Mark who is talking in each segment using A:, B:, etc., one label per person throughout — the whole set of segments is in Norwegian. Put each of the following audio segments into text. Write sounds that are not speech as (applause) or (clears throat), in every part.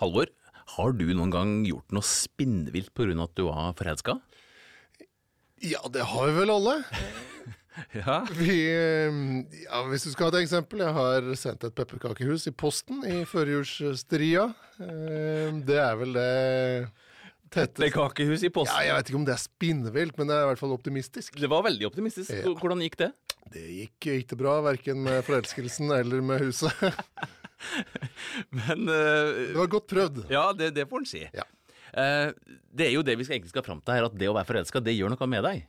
A: Halvor, har du noen gang gjort noe spinnvilt pga. at du var forelska?
B: Ja, det har vi vel alle. (laughs)
A: Ja.
B: Vi, eh, ja, hvis du skal ha et eksempel, jeg har sendt et pepperkakehus i posten i førjulsstria. Eh, Det er vel det Tette.
A: Pepperkakehus i posten?
B: Ja, jeg vet ikke om det er spinnvilt, men det er i hvert fall optimistisk.
A: Det var veldig optimistisk.
B: Ja.
A: Hvordan gikk det?
B: Det gikk ikke bra, verken med forelskelsen eller med huset. (laughs) (laughs)
A: Men uh,
B: Det var godt prøvd.
A: Ja, det, det får en si.
B: Ja.
A: Uh, det er jo det vi skal egentlig skal fram til her, at det å være forelska, det gjør noe med deg.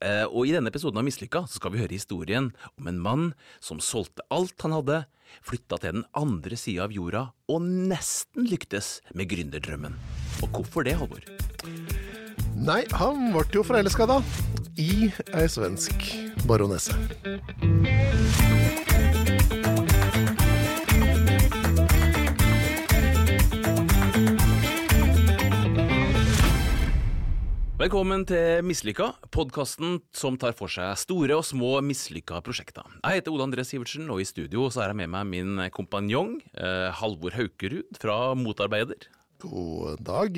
A: Eh, og i denne episoden av Mislykka så skal vi høre historien om en mann som solgte alt han hadde, flytta til den andre sida av jorda og nesten lyktes med gründerdrømmen. Og hvorfor det, Halvor?
B: Nei, han ble jo forelska, da. I ei svensk baronesse.
A: Velkommen til Mislykka, podkasten som tar for seg store og små mislykka prosjekter. Jeg heter Oda André Sivertsen, og i studio så er jeg med meg min kompanjong eh, Halvor Haukerud fra Motarbeider.
B: God dag.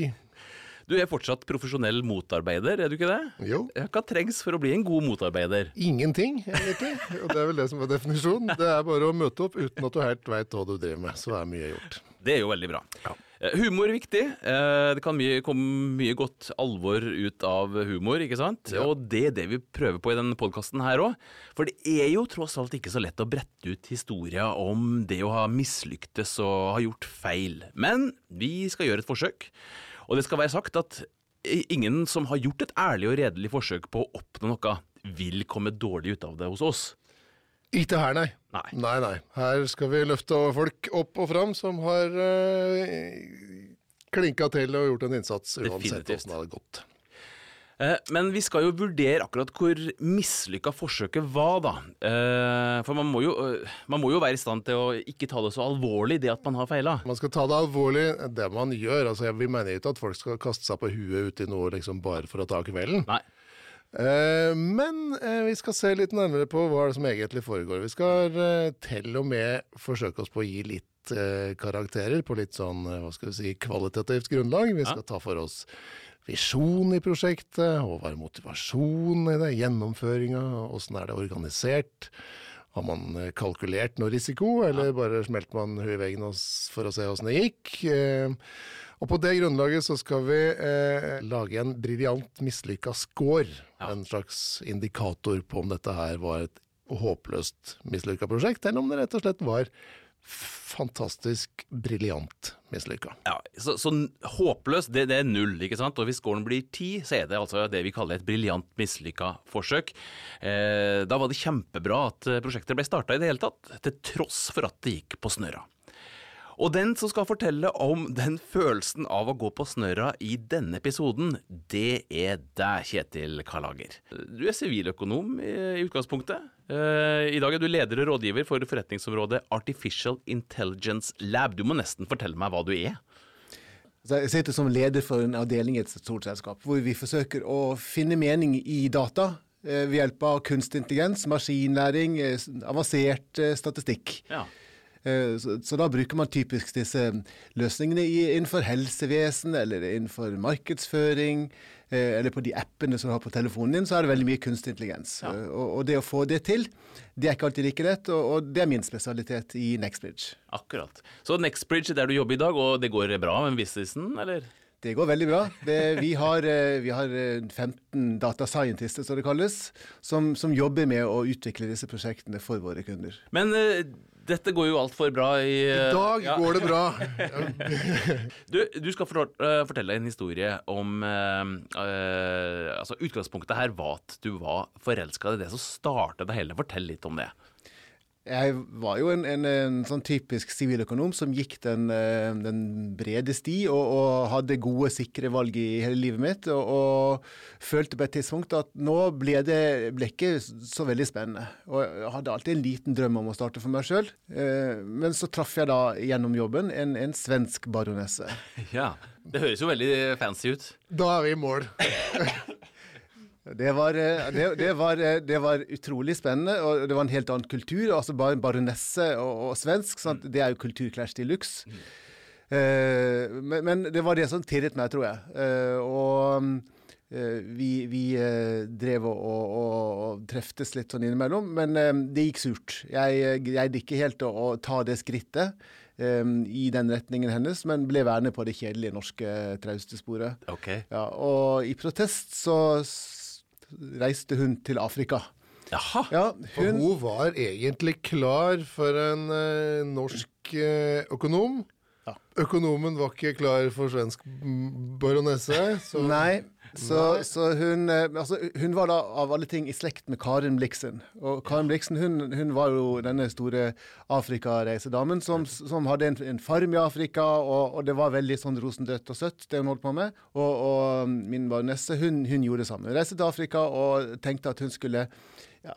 A: Du er fortsatt profesjonell motarbeider, er du ikke det?
B: Jo.
A: Hva trengs for å bli en god motarbeider?
B: Ingenting, egentlig. Og det er vel det som er definisjonen. Det er bare å møte opp uten at du helt veit hva du driver med. Så er mye gjort.
A: Det er jo veldig bra. Eh, Humor er viktig. Eh, Det kan mye, komme mye godt alvor ut av humor, ikke sant?
B: Ja.
A: Og det er det vi prøver på i denne podkasten her òg. For det er jo tross alt ikke så lett å brette ut historier om det å ha mislyktes og ha gjort feil. Men vi skal gjøre et forsøk. Og det skal være sagt at ingen som har gjort et ærlig og redelig forsøk på å oppnå noe, vil komme dårlig ut av det hos oss.
B: Ikke her, nei.
A: Nei.
B: Nei, nei. Her skal vi løfte folk opp og fram som har uh, klinka til og gjort en innsats, uansett åssen det hadde gått.
A: Eh, Men vi skal jo vurdere akkurat hvor mislykka forsøket var, da. Eh, For man må, jo, eh, man må jo være i stand til å ikke ta det så alvorlig, det at man har feila.
B: Man skal ta det alvorlig, det man gjør. Altså, Vi mener ikke at folk skal kaste seg på huet ut i noe liksom bare for å ta kvelden.
A: Nei.
B: Eh, men eh, vi skal se litt nærmere på hva det som egentlig foregår. Vi skal eh, til og med forsøke oss på å gi litt karakterer på litt sånn, hva skal vi si, kvalitativt grunnlag. Vi skal ta for oss visjon i prosjektet, og hva er motivasjonen i det, gjennomføringa, åssen er det organisert. Har man kalkulert noe risiko, eller bare smelter man huet i veggen for å se åssen det gikk? Og på det grunnlaget så skal vi eh, lage en briljant mislykka score. En slags indikator på om dette her var et håpløst mislykka prosjekt, eller om det rett og slett var fantastisk briljant mislykka.
A: Ja, så, så håpløst, det, det er null, ikke sant? Og hvis scoren blir ti, så er det altså det vi kaller et briljant mislykka forsøk. Eh, da var det kjempebra at eh, prosjektet ble starta i det hele tatt, til tross for at det gikk på snørra. Og den som skal fortelle om den følelsen av å gå på snørra i denne episoden, det er deg, Kjetil Kalager. Du er siviløkonom i, i utgangspunktet. Eh, I dag er du leder og rådgiver for forretningsområdet Artificial Intelligence Lab. Du må nesten fortelle meg hva du er.
C: Jeg sitter som leder for en avdeling i et stort selskap, hvor vi forsøker å finne mening i data eh, ved hjelp av kunstintelligens, maskinlæring, eh, avansert statistikk.
A: Ja.
C: Eh, Så, så da bruker man typisk disse løsningene i, innenfor helsevesen eller innenfor markedsføring, eh, eller på de appene som du har på telefonen din, så er det veldig mye kunstig intelligens. Ja. Og, og det å få det til, det er ikke alltid like lett, og, og det er min spesialitet i Nextbridge.
A: Akkurat. Så Nextbridge er der du jobber i dag, og det går bra med businessen, eller?
C: Det går veldig bra. Det, vi, har, eh, vi har eh, 15 data scientister, som det kalles, som, som jobber med å utvikle disse prosjektene for våre kunder.
A: Men eh, dette går jo altfor bra i
B: I dag
A: ja.
B: går det bra. (laughs)
A: Du, du skal fortalt- eh, fortelle en historie om uh, eh, Altså, utgangspunktet her var at du var forelska. Er det som startet det hele. Fortell litt om det.
C: Jeg var jo en, en, en sånn typisk siviløkonom som gikk den, eh, den brede sti og, og hadde gode, sikre valg i hele livet mitt. Og, og følte på et tidspunkt at nå ble det ble ikke så veldig spennende. Og jeg hadde alltid en liten drøm om å starte for meg sjøl. Men så traff jeg da gjennom jobben en, en svensk baronesse. (laughs)
A: Ja. Det høres jo veldig fancy ut.
B: Da er vi i mål. (laughs)
C: Det var, eh, det, det, var, eh, det var utrolig spennende, og det var en helt annen kultur. altså Bare baronesse og, og svensk, sant? det er jo kulturclash de luxe. Eh, men, men det var det som tirret meg, tror jeg. Uh, og uh, vi, vi drev og, og, og, treftes litt sånn innimellom, men det gikk surt. Jeg greide ikke helt å, å ta det skrittet i den retningen hennes, men ble værende på det kjedelige norske traustesporet.
A: Okay.
C: Ja, og i protest så reiste hun til Afrika.
A: Jaha.
C: Ja,
B: For
C: hun
B: hun var egentlig klar for en eh, norsk eh, økonom.
C: Ja.
B: Økonomen var ikke klar for svensk baronesse. Så
C: Nei. Så, så hun, eh, altså, hun var da av alle ting i slekt med Karin Blixen. Og Karin Blixen hun, hun var jo denne store Afrikareisedamen som, som hadde en, en farm i Afrika, og, og det var veldig sånn rosendødt og søtt, det hun holdt på med. Og, og min baronesse hun, hun gjorde det samme. Hun reiste til Afrika og tenkte at hun skulle ja,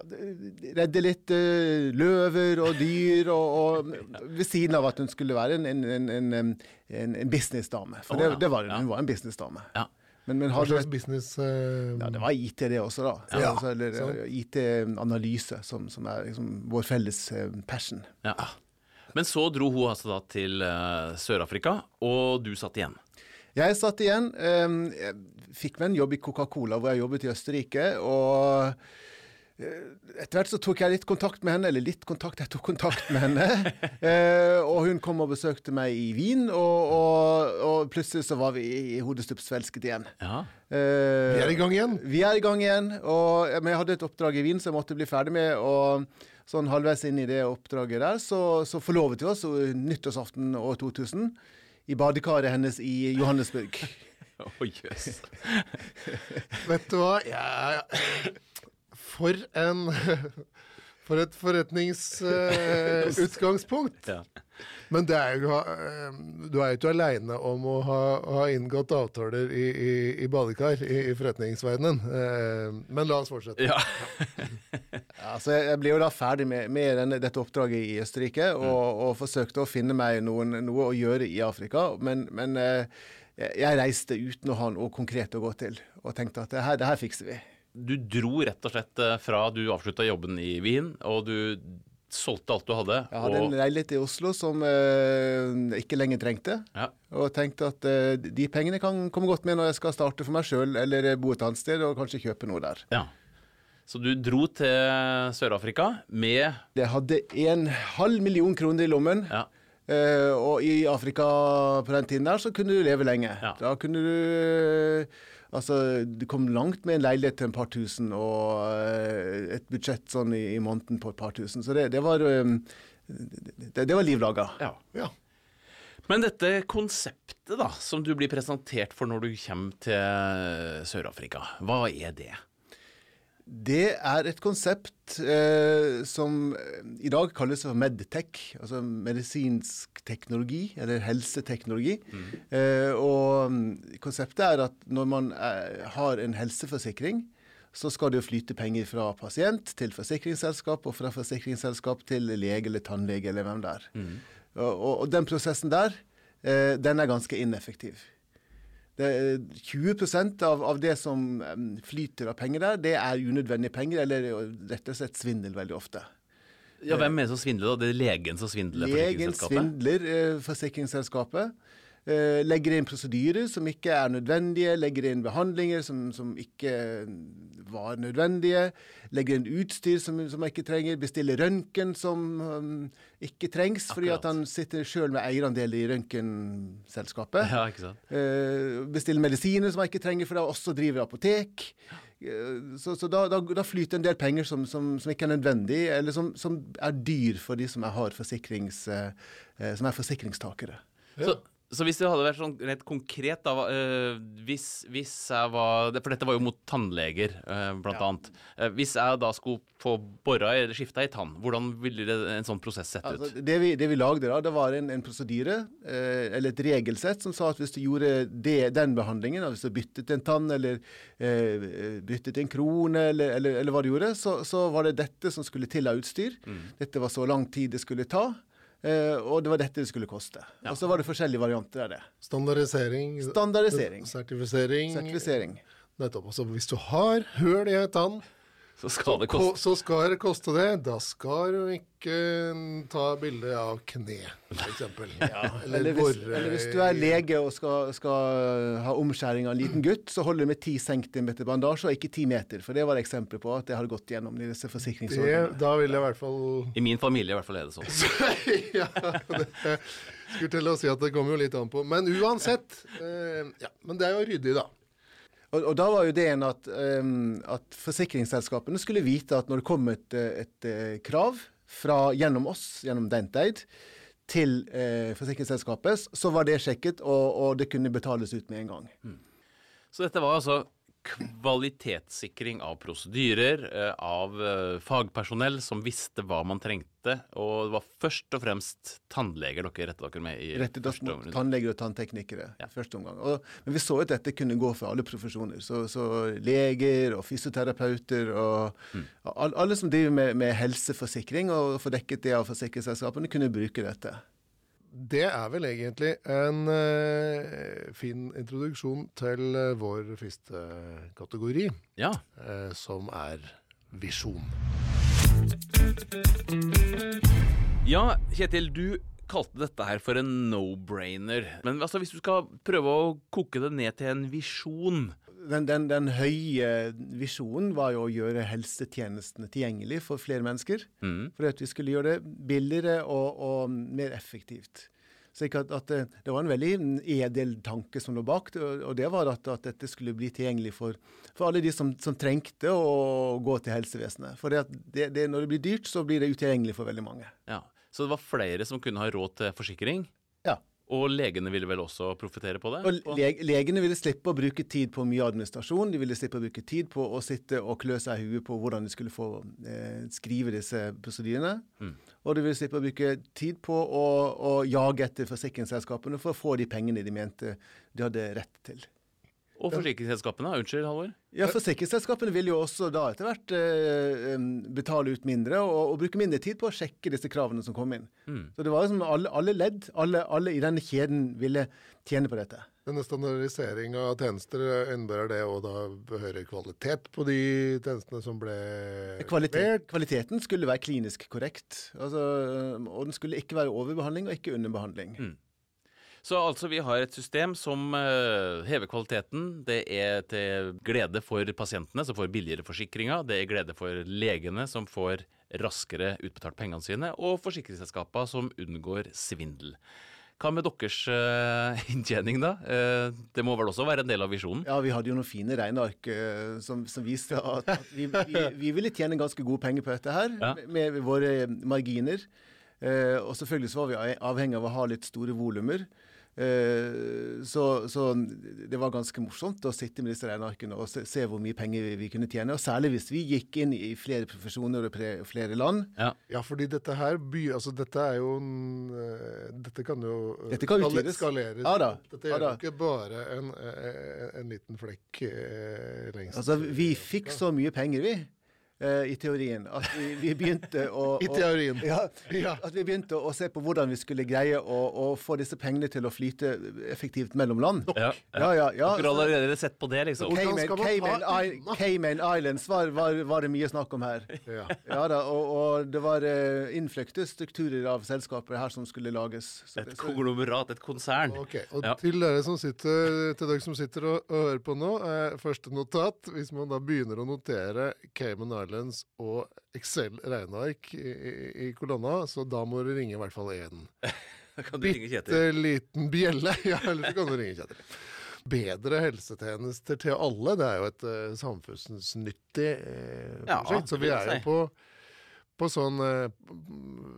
C: redde litt uh, løver og dyr, og, og ved siden av at hun skulle være en, en, en, en, businessdame. For det,
A: ja.
C: det var hun. Hun var en businessdame.
A: Ja.
C: Men, men
B: Hva slags business uh...
C: ja, det var IT det også, da.
B: Ja,
C: altså, eller eh, IT-analyse, som, som er liksom vår felles eh, passion.
A: Ja. Men så dro hun altså da til uh, Sør-Afrika, og du satt igjen.
C: Jeg satt igjen. Um, jeg fikk meg en jobb i Coca-Cola, hvor jeg jobbet i Østerrike. og etter hvert så tok jeg litt kontakt med henne, eller litt kontakt, jeg tok kontakt med henne. (laughs) Eh, og hun kom og besøkte meg i Wien, og, og, og plutselig så var vi i hodestups forelsket igjen.
A: Ja.
C: Eh,
B: Vi er i gang igjen.
C: Vi er i gang igjen. Og, men jeg hadde et oppdrag i Wien som jeg måtte bli ferdig med. Og sånn halvveis inn i det oppdraget der, så, så forlovet vi oss nyttårsaften år 2000 i badekaret hennes i Johannesburg. (laughs)
A: Å, jøss.
B: Vet du hva? Jeg, for en (laughs) For et forretningsutgangspunkt. (laughs)
A: Ja.
B: Men det er jo, uh, du er jo ikke aleine om å ha, ha inngått avtaler i, i, i badekar i, i forretningsverdenen. Uh, Men la oss fortsette.
A: ja. (laughs)
C: Ja, så jeg, jeg ble jo da ferdig med, med denne, dette oppdraget i Østerrike, og, og forsøkte å finne meg noen, noe å gjøre i Afrika. Men, men eh, jeg reiste uten å ha noe konkret å gå til, og tenkte at det her, det her fikser vi.
A: Du dro rett og slett eh, fra du avslutta jobben i Wien, og du solgte alt du hadde.
C: Jeg hadde
A: og,
C: en leilighet i Oslo som eh, jeg ikke lenger trengte.
A: ja.
C: Og tenkte at eh, de pengene kan komme godt med når jeg skal starte for meg sjøl, eller bo et annet sted og kanskje kjøpe noe der.
A: ja. Så du dro til Sør-Afrika med
C: Jeg hadde en halv million kroner i lommen.
A: Ja.
C: eh, og i Afrika på den tiden der så kunne du leve lenge.
A: Ja.
C: Da kunne du Altså, du kom langt med en leilighet til en par tusen og eh, et budsjett sånn i, i måneden på et par tusen. Så det, det var eh, det, det var liv laga.
A: Ja.
B: Ja.
A: Men dette konseptet da, som du blir presentert for når du kommer til Sør-Afrika, hva er det?
C: Det er et konsept eh, som i dag kalles for medtech, altså medisinsk teknologi, eller helseteknologi. Eh, og mm, konseptet er at når man er, har en helseforsikring, så skal det jo flyte penger fra pasient til forsikringsselskap, og fra forsikringsselskap til lege eller tannlege eller hvem det er. Og, og, og den prosessen der, eh, den er ganske ineffektiv. Det er 20% av, av det som flyter av penger der, det er unødvendige penger, eller rett og slett svindel veldig ofte.
A: Ja, Hvem er det som svindler? da? Det er legen som svindler
C: Legen svindler eh, forsikringsselskapet. Eh, legger inn prosedyrer som ikke er nødvendige, legger inn behandlinger som, som ikke var nødvendige, legger inn utstyr som, som man ikke trenger, bestiller røntgen som um, ikke trengs, fordi at han sitter sjøl med eierandel i røntgenselskapet.
A: Ja, ikke sant?
C: Uh, bestiller medisiner som man ikke trenger, for da også driver apotek. Eh, Så, så da, da, da flyter en del penger som, som, som ikke er nødvendig, eller som, som er dyr for de som har forsikrings, som er forsikringstakere.
A: Så, så hvis det hadde vært sånn rett konkret, da eh, hvis, hvis jeg var For dette var jo mot tannleger, uh, blant annet. Uh, hvis jeg da skulle få bora eller skifta i tann, hvordan ville det, en sånn prosess sett
C: Altså,
A: ut?
C: det, vi, det vi lagde da, det var en, en prosedyre, eller et regelsett, som sa at hvis du gjorde det, den behandlingen, hvis du byttet en tann, eller byttet en krone, eller, eller, eller hva du gjorde, så, så var det dette som skulle til av utstyr.
A: Mm.
C: Dette var så lang tid det skulle ta. Eh, og det var dette det skulle koste. Og så var det forskjellige varianter av det.
B: Standardisering.
C: Standardisering.
B: Sertifisering.
C: Sertifisering.
B: Nettopp. Og så hvis du har hull i ei tann,
A: Så skal det koste
B: Så skal det koste det. Da skal du ikke ta bilde av kne, f.eks. (laughs) Ja,
C: Eller hvis, eller hvis du er lege og skal, skal ha omskjæring av en liten gutt, så holder du med 10 cm bandasje og ikke 10 meter. For det var det eksempel på at det har gått gjennom disse
B: det,
C: forsikringsordningene.
B: Da vil jeg i hvert fall
A: I min familie i hvert fall er det sånn. (laughs)
B: ja, det skulle til å si at det kommer jo litt an på. Men uansett. Eh, ja, men det er jo ryddig, da.
C: Og, og da var jo det en at, um, at forsikringsselskapene skulle vite at når det kom et, et eh, krav fra, gjennom oss, gjennom Denteid, til eh, forsikringsselskapet, så var det sjekket, og, og det kunne betales ut med en gang.
A: Så dette var altså kvalitetssikring av prosedyrer, eh, av eh, fagpersonell som visste hva man trengte. Og det var først og fremst tannleger dere rettet dere med i
C: Rettet oss mot tannleger og tannteknikere
A: Ja.
C: første omgang. Og, men vi så at dette kunne gå for alle profesjoner. Så, så leger og fysioterapeuter og
A: Mm.
C: al- alle som driver med, med helseforsikring og får dekket det av forsikringsselskapene, kunne bruke dette.
B: Det er vel egentlig en uh, fin introduksjon til uh, vår første kategori,
A: Ja.
B: uh, som er visjon.
A: ja, Kjetil, du kalte dette her for en no-brainer. Men altså, hvis du skal prøve å koke det ned til en visjon
C: Den, den, den høye visjonen var jo å gjøre helsetjenestene tilgjengelig for flere mennesker.
A: mm.
C: For at vi skulle gjøre det billigere og, og mer effektivt. Så at, at det, det var en veldig edel tanke som lå bak, og det var at, at dette skulle bli tilgjengelig for, for alle de som, som trengte å gå til helsevesenet. For det, det, når det blir dyrt, så blir det utilgjengelig for veldig mange.
A: Ja. Så det var flere som kunne ha råd til forsikring. Og legene ville vel også profitere på det?
C: Og leg, legene ville slippe å bruke tid på mye administrasjon. De ville slippe å bruke tid på å sitte og klø seg i huet på hvordan de skulle få eh, skrive disse prosedyrene.
A: Mm.
C: Og de ville slippe å bruke tid på å, å jage etter forsikringsselskapene for å få de pengene de mente de hadde rett til.
A: Og forsikringsselskapene? Unnskyld, Halvor?
C: Ja, Forsikringsselskapene vil jo også da etter hvert eh, betale ut mindre og, og bruke mindre tid på å sjekke disse kravene som kom inn.
A: Mm.
C: Så det var liksom alle, alle ledd, alle, alle i denne kjeden ville tjene på dette.
B: Denne standardisering av tjenester innebærer det å da behøre kvalitet på de tjenestene som ble
C: Kvalitet, kvaliteten skulle være klinisk korrekt. Altså, og den skulle ikke være overbehandling og ikke underbehandling.
A: Mm. Så altså, vi har et system som eh, hever kvaliteten. Det er til glede for pasientene, som får billigere forsikringer. Det er glede for legene, som får raskere utbetalt pengene sine. Og forsikringsselskaper som unngår svindel. Hva med deres uh, inntjening, da? Uh, det må vel også være en del av visjonen?
C: Ja, vi hadde jo noen fine regneark uh, som, som viste at, at vi, vi, vi ville tjene ganske gode penger på dette her,
A: Ja.
C: med, med våre marginer. Og selvfølgelig så var vi avhengig av å ha litt store volumer. Eh, så, så det var ganske morsomt å sitte med disse regnearkene og se, se hvor mye penger vi, vi kunne tjene. Og særlig hvis vi gikk inn i flere profesjoner og pre, flere land.
A: Ja.
B: Ja, fordi dette her by, altså dette er jo en, eh, Dette kan jo eh,
C: Dette kan utvides.
B: skaleres.
C: Ja da,
B: Dette
C: ja
B: gjør jo ikke bare en, en, en liten flekk eh, lengst
C: Altså, vi fikk så mye penger, vi. Eh, I teorien. At vi, vi begynte å (laughs)
B: I
C: å-
B: teorien.
C: Ja,
B: Ja.
C: At vi begynte å se på hvordan vi skulle greie å, å få disse pengene til å flyte effektivt mellom land.
A: Ja,
C: Ja, ja, ja.
A: Dere har allerede sett på det, liksom?
C: Cayman, Cayman, I- Cayman Islands var, var, var det mye snakk om her.
B: Ja.
C: Ja da, og, og det var uh, innfløkte strukturer av selskaper her som skulle lages. Så
A: Et
C: det- så-
A: konglomerat, et konsern.
B: Ok, og
A: Ja.
B: til dere som sitter, til dere som sitter og, og hører på nå, eh, første notat. Hvis man da begynner å notere Cayman Islands og Excel-regneark i, i, kolonna, så da må du ringe i hvert fall én (laughs)
A: kan du ringe Kjetil.
B: bitte liten bjelle. (laughs) Ja, eller så kan du ringe Kjetil. Bedre helsetjenester til alle, det er jo et uh, samfunnsnyttig
A: Ja,
B: prosjekt. Så vi er jo på, på sånn eh,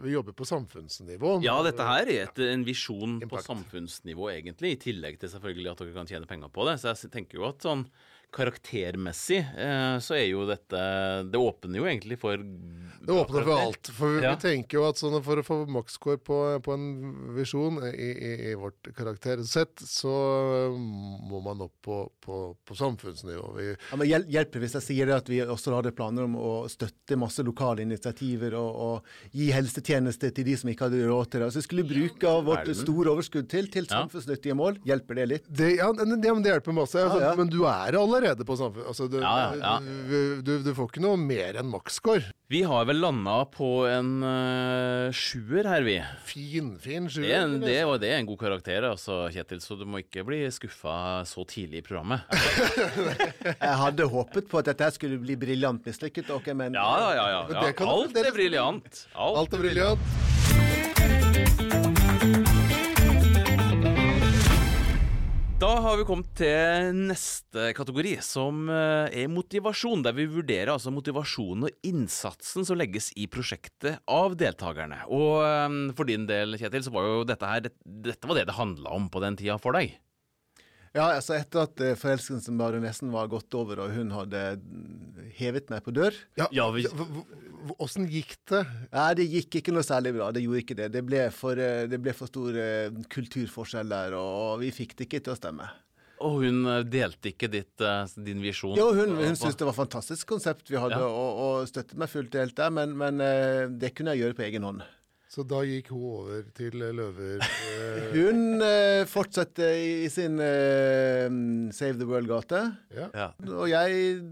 B: Vi jobber på samfunnsnivå.
A: Ja, dette her er et, en visjon på samfunnsnivå, egentlig. I tillegg til selvfølgelig at dere kan tjene penger på det. Så jeg tenker jo at sånn karaktermessig eh, så er jo dette Det åpner jo egentlig for
B: Det åpner for alt. For vi,
A: Ja.
B: vi tenker jo at sånn for å få maksscore på, på en visjon i, i, i vårt karaktersett, så må man opp på, på, på samfunnsnivå. Vi,
C: Ja, men hjelper hvis jeg sier det at vi også hadde planer om å støtte masse lokale initiativer og, og gi helsetjenester til de som ikke hadde råd til det. Altså, vi skulle bruke av vårt store overskudd til, til samfunnsnyttige mål. Hjelper det litt?
B: det, ja, det, ja, men det hjelper masse. Altså,
C: Ja, ja.
B: Men du er allerede allerede på samfunnet. Altså, du,
A: Ja, ja, ja.
B: Du, du, du får ikke noe mer enn maksscore.
A: Vi har vel landa på en uh, sjuer her, vi.
B: Fin, fin sjuer.
A: Det er, en, det, er- det er en god karakter, altså, Kjetil, så du må ikke bli skuffa så tidlig i programmet. (laughs)
C: Jeg hadde håpet på at dette skulle bli briljant mislykket, dere, men
A: Ja, ja, ja. ja, Alt er briljant. Alt,
B: Alt er briljant.
A: Da har vi kommet til neste kategori, som eh, er motivasjon. Der vi vurderer altså motivasjonen og innsatsen som legges i prosjektet av deltakerne. Og eh, for din del, Kjetil, så var jo dette her Dette var det det handla om på den tida for deg.
C: Ja, altså etter at eh, forelskelsen bare nesten var gått over, og hun hadde mm, hevet meg på dør
B: Ja,
A: Ja, vi-
B: Åssen gikk det?
C: Nei, det gikk ikke noe særlig bra. Det gjorde ikke det. Det ble for, eh, det ble for stor eh, kulturforskjell der, og vi fikk det ikke til å stemme.
A: Og hun eh, delte ikke ditt, din visjon?
C: Jo, hun, hun syntes det var et fantastisk konsept vi hadde,
A: Ja.
C: og, og støttet meg fullt og helt der, men, men det kunne jeg gjøre på egen hånd.
B: Så da gikk hun over til løver. (laughs)
C: Hun eh, fortsatte i, i sin eh, Save the World-gate,
B: ja.
A: Ja.
C: og jeg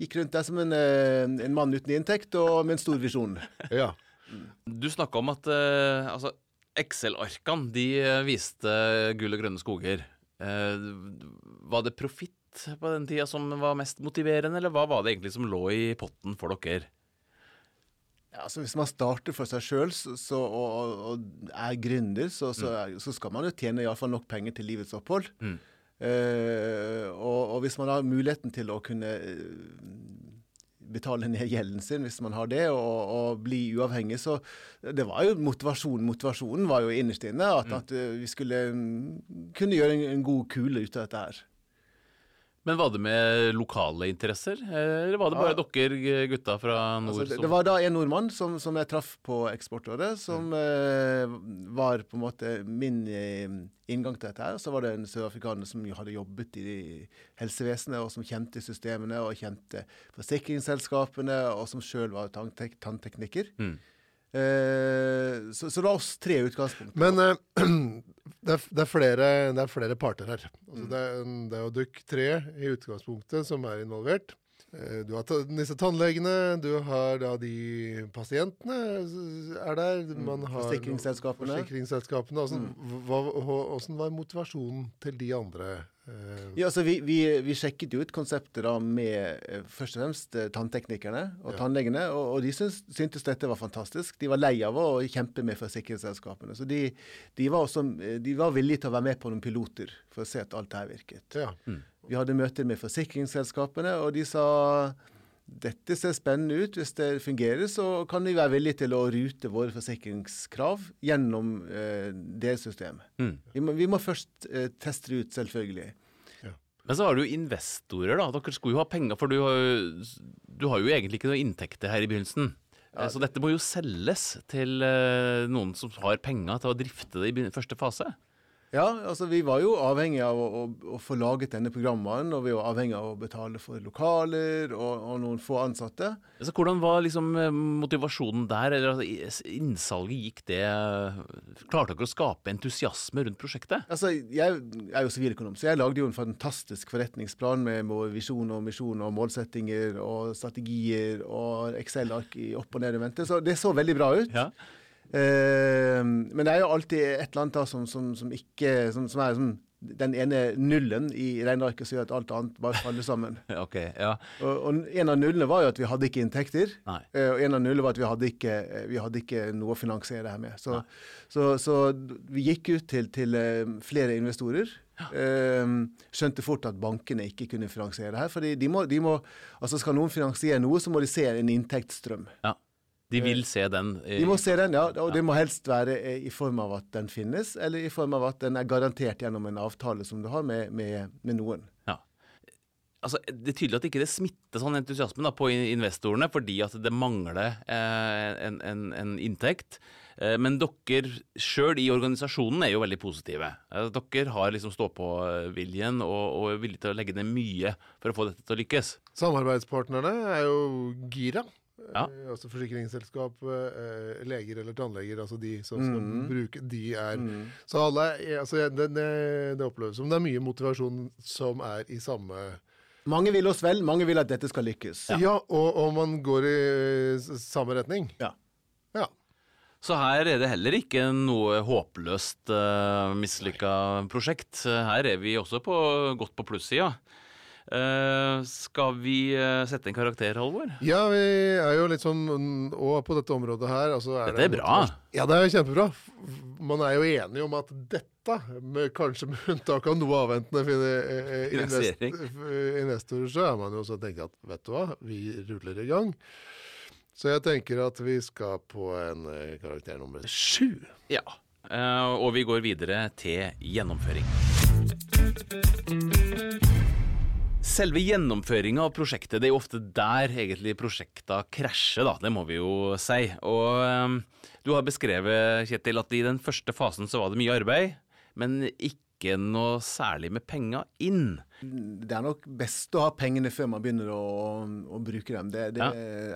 C: gikk rundt der som en, eh, en mann uten inntekt og med en stor visjon. (laughs)
B: ja.
A: Du snakka om at uh, altså, Excel-arkene de eh, viste gull og grønne skoger. Uh, var det profitt på den tida som var mest motiverende, eller hva var det egentlig som lå i potten for dere?
C: Ja, altså Hvis man starter for seg sjøl og, og, er gründer, så, så, mm. så skal man jo tjene i alle fall nok penger til livets opphold.
A: Mm.
C: Eh, og, og hvis man har muligheten til å kunne eh, betale ned gjelden sin, hvis man har det, og, og bli uavhengig, så Det var jo motivasjonen. Motivasjonen var jo innerst inne at, at eh, vi skulle mm, kunne gjøre en, en god kule ut av dette her.
A: Men var det med lokale interesser, eller var det bare
C: Ja.
A: dere gutta fra nord
C: Altså, det, det var da en nordmann som, som jeg traff på Eksportrådet, som eh, var på en måte min eh, inngang til dette. her. Så var det en sørafrikaner som hadde jobbet i helsevesenet, og som kjente systemene og kjente forsikringsselskapene, og som sjøl var tanntek tanntekniker.
A: Mm.
C: Eh, så, så var oss tre utgangspunkt.
B: Men eh, (clears throat) det, er, det, er flere, det er flere parter her. Altså, det, er, det er jo dere tre i utgangspunktet som er involvert. Eh, Du har disse tannlegene, du har da de pasientene er der. Man har
C: Forsikringsselskapene.
B: Forsikringsselskapene. Åssen hva- hvordan var motivasjonen til de andre? Eh,
C: Ja, altså vi, vi, vi sjekket jo ut konseptet da med eh, først og fremst eh, tannteknikerne og
B: Ja.
C: tannlegene, og, og de syns, syntes dette var fantastisk. De var lei av å kjempe med forsikringsselskapene. Så de, de, var også, de var villige til å være med på noen piloter for å se at alt her virket.
B: ja.
C: Vi hadde møter med forsikringsselskapene, og de sa dette ser spennende ut. Hvis det fungerer, så kan vi være villige til å rute våre forsikringskrav gjennom eh, det systemet.
A: Mm.
C: Vi, må, vi må først eh, teste det ut, selvfølgelig.
A: Men så har du jo investorer, da. Dere skulle jo ha penger, for du har du har jo egentlig ikke noe inntekter her i begynnelsen. Ja. Så dette må jo selges til eh, noen som har penger til å drifte det i første fase.
C: Ja, altså vi var jo avhengig av å, å, å få laget denne programvaren, og vi var avhengig av å betale for lokaler og, og noen få ansatte.
A: Så hvordan var liksom eh, motivasjonen der? Eller altså, innsalget, gikk det Klarte dere å skape entusiasme rundt prosjektet?
C: Altså, Jeg er jo siviløkonom, så jeg lagde jo en fantastisk forretningsplan med visjon og misjon og målsettinger og strategier og Excel-ark i opp- og ned og vente, Så det så veldig bra ut.
A: Ja.
C: Eh, men det er jo alltid et eller annet som, som, som ikke som, som er som den ene nullen i regnearket som gjør at alt annet bare faller sammen. (laughs)
A: okay, ja.
C: Og, og en av nullene var jo at vi hadde ikke inntekter.
A: Nei.
C: Eh, og en av nullene var at vi hadde ikke, eh, vi hadde ikke noe å finansiere det her med. Så, så, så vi gikk ut til, til eh, flere investorer. Ja. skjønte fort at bankene ikke kunne finansiere det her. fordi de må, de må, altså Skal noen finansiere noe, så må de se en inntektsstrøm.
A: ja. De vil se den.
C: De må se den, ja, og det må helst være eh, i form av at den finnes, eller i form av at den er garantert gjennom en avtale som du har med, med, med noen.
A: Ja. Altså, det er tydelig at ikke det smitter sånn entusiasme da, på investorene, fordi at det mangler eh, en, en, en inntekt. Eh, men dere sjøl i organisasjonen er jo veldig positive. Eh, dere har liksom stå-på-viljen og, og er villige til å legge ned mye for å få dette til å lykkes.
B: Samarbeidspartnerne er jo gira.
A: Ja.
B: Eh, altså forsikringsselskap, eh, leger eller tannleger, altså de som skal
C: Mhm.
B: bruke De er Så alle altså, det, det, det oppleves som det er mye motivasjon som er i samme
C: Mange vil oss vel, mange vil at dette skal lykkes.
B: Ja, og, og man går i samme retning.
C: Ja.
B: Ja.
A: Så her er det heller ikke noe håpløst uh, mislykka prosjekt. Her er vi også på, godt på plussida. Eh, skal vi uh, sette en karakter, Halvor?
B: Ja, vi er jo litt sånn Og på dette området her altså er
A: Dette er
B: det
A: bra.
B: Ja, det er kjempebra. Man er jo enig om at dette, med, kanskje med unntak av noe avventende eh, invest, investorer, så er man jo så tenkt at vet du hva, vi ruller i gang. Så jeg tenker at vi skal på en karakter nummer sju.
A: Ja. Uh, og vi går videre til gjennomføring. Selve gjennomføringa av prosjektet, det er jo ofte der egentlig prosjekta krasjer, da. Det må vi jo si. Og um, du har beskrevet, Kjetil, at i den første fasen så var det mye arbeid, men ikke noe særlig med penger inn.
C: Det er nok best å ha pengene før man begynner å, å bruke dem. Det, det
A: Ja.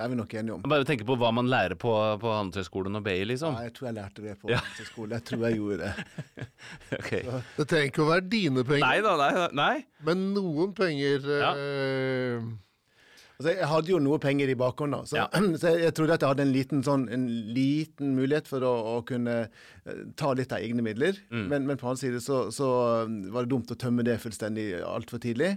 C: er vi nok enige om.
A: Bare tenke på hva man lærer på, på Handelshøyskolen og BI, liksom.
C: Ja, jeg tror jeg lærte det på skole. Jeg tror jeg gjorde det. (laughs)
A: Ok.
B: Det trenger ikke å være dine penger,
A: Nei da, nei. nei.
B: men noen penger
A: Ja.
B: eh,
C: Altså, jeg hadde jo noe penger i bakhånd, da, så,
A: Ja. (clears throat)
C: så jeg, jeg trodde at jeg hadde en liten, sånn, en liten mulighet for å, å kunne eh, ta litt av egne midler.
A: Mm.
C: Men, men på annen side så, så um, var det dumt å tømme det fullstendig altfor tidlig.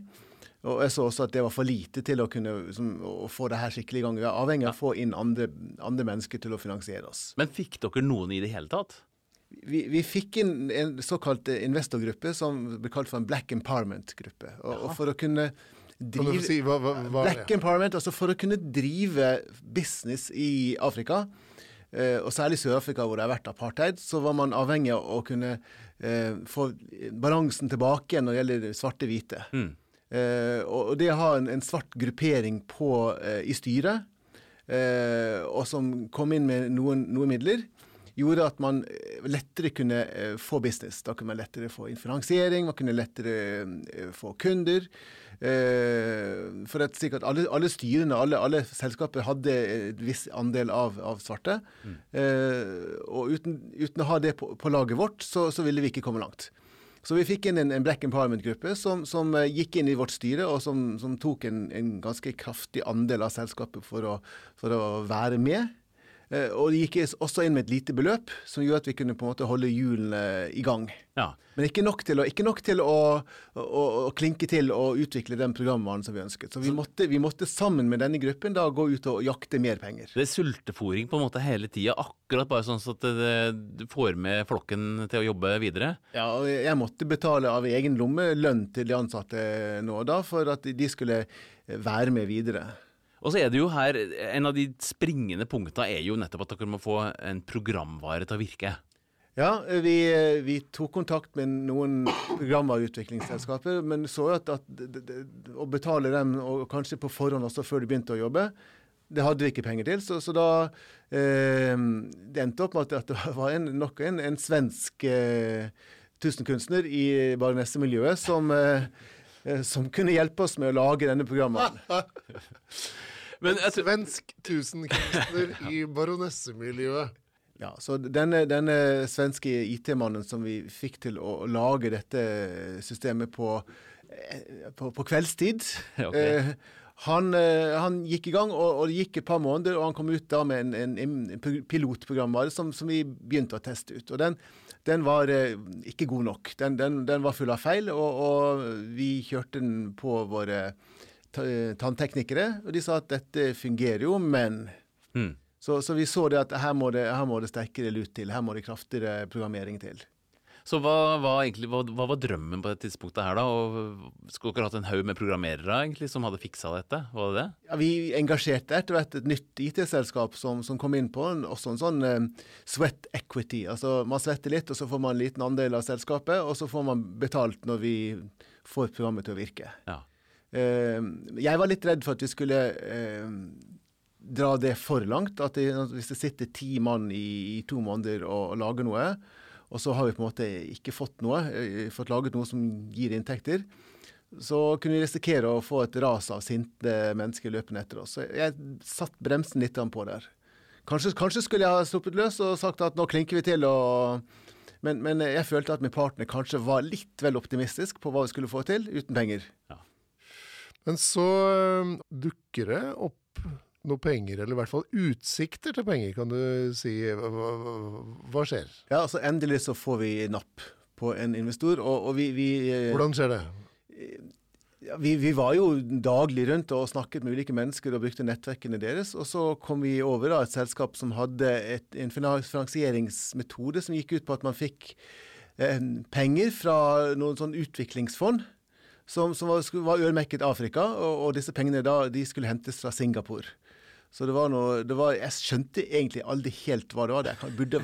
C: Og jeg så også at det var for lite til å kunne som, å få det her skikkelig i gang. Vi er avhengig av å få inn andre, andre mennesker til å finansiere oss.
A: Men fikk dere noen i det hele tatt?
C: Vi, vi fikk inn en såkalt eh, investorgruppe som ble kalt for en Black Empowerment-gruppe. Og, og for å kunne drive
B: si hva, hva, hva
C: Black
B: ja.
C: Empowerment, altså for å kunne drive business i Afrika, eh, og særlig Sør-Afrika hvor det har vært apartheid, så var man avhengig av å kunne eh, få balansen tilbake når det gjelder svarte-hvite.
A: Mm.
C: Eh, og, og det å ha en, en svart gruppering på, eh, i styret, eh, og som kom inn med noen, noen midler, gjorde at man eh, lettere kunne eh, få business. Da kunne man lettere få finansiering, man kunne lettere eh, få kunder. For at sikkert alle, alle styrene, alle, alle selskaper hadde en viss andel av, av svarte. Mm. og uten, uten å ha det på, på laget vårt, så, så ville vi ikke komme langt. Så vi fikk inn en, en Black Empowerment-gruppe som, som gikk inn i vårt styre, og som, som tok en, en ganske kraftig andel av selskapet for å, for å være med. Eh, og det gikk også inn med et lite beløp, som gjorde at vi kunne på en måte holde hjulene i gang.
A: Ja.
C: Men ikke nok til, å, nok til å, å, å klinke til og utvikle den programvaren som vi ønsket. Så vi måtte, vi måtte sammen med denne gruppen da gå ut og jakte mer penger.
A: Det er sultefòring på en måte hele tida, akkurat bare sånn at det, du får med flokken til å jobbe videre.
C: Ja, og jeg måtte betale av egen lomme lønn til de ansatte nå og da, for at de skulle være med videre.
A: Og så er det jo her, En av de springende punktene er jo nettopp at dere må få en programvare til å virke.
C: Ja, vi, vi tok kontakt med noen programvareutviklingsselskaper, men så at, at det- å betale dem, og kanskje på forhånd også før de begynte å jobbe, det hadde vi ikke penger til. Så, så da eh, Det endte opp med at, at det var en, nok en, en svensk eh, tusenkunstner i baronessemiljøet som, eh, eh, som kunne hjelpe oss med å lage denne programmet. (laughs)
A: Men jeg tror,
B: Svensk tusenkunstner (laughs) i baronessemiljøet.
C: Ja, så denne, denne svenske IT-mannen som vi fikk til å lage dette systemet på, eh, på, på kveldstid (laughs)
A: okay.
C: eh, han, eh, han gikk i gang, og, og det gikk et par måneder, og han kom ut da med en, en, en pilotprogram som, som vi begynte å teste ut. Og den, den var eh, ikke god nok. Den, den, den var full av feil, og, og vi kjørte den på våre ta- tannteknikere, og de sa at dette fungerer jo, men
A: mm.
C: så, så vi så det at her må det, her må det sterkere lut til, her må det kraftigere programmering til.
A: Så hva var, egentlig, hva, hva var drømmen på det tidspunktet her, da? Og skulle dere hatt en haug med programmerere egentlig som hadde fiksa dette? Var det det?
C: Ja, vi engasjerte etter hvert et nytt IT-selskap som, som kom inn på en, også en sånn eh, sweat equity. Altså man svetter litt, og så får man en liten andel av selskapet, og så får man betalt når vi får programmet til å virke.
A: Ja.
C: Eh, jeg var litt redd for at vi skulle eh, dra det for langt. At, det, hvis det sitter ti mann i, i to måneder og, og lager noe, og så har vi på en måte ikke fått noe, eh, fått laget noe som gir inntekter, så kunne vi risikere å få et ras av sinte mennesker løpende etter oss. Så jeg satt bremsen litt på der. Kanskje, kanskje skulle jeg ha sluppet løs og sagt at nå klinker vi til og men, men jeg følte at min partner kanskje var litt vel optimistisk på hva vi skulle få til, uten penger.
B: Men så øh, dukker det opp noe penger, eller i hvert fall utsikter til penger, kan du si. Hva, hva, skjer?
C: Ja, altså Endelig så får vi napp på en investor, og, og vi, vi eh,
B: Hvordan skjer det?
C: vi, vi var jo daglig rundt og snakket med ulike mennesker og brukte nettverkene deres. Og så kom vi over da et selskap som hadde et, en finansieringsmetode som gikk ut på at man fikk eh, penger fra noen sånn utviklingsfond som, som var, var øremerket Afrika, og, og disse pengene da, de skulle hentes fra Singapore. Så det var noe det var, Jeg skjønte egentlig aldri helt hva det var. Jeg burde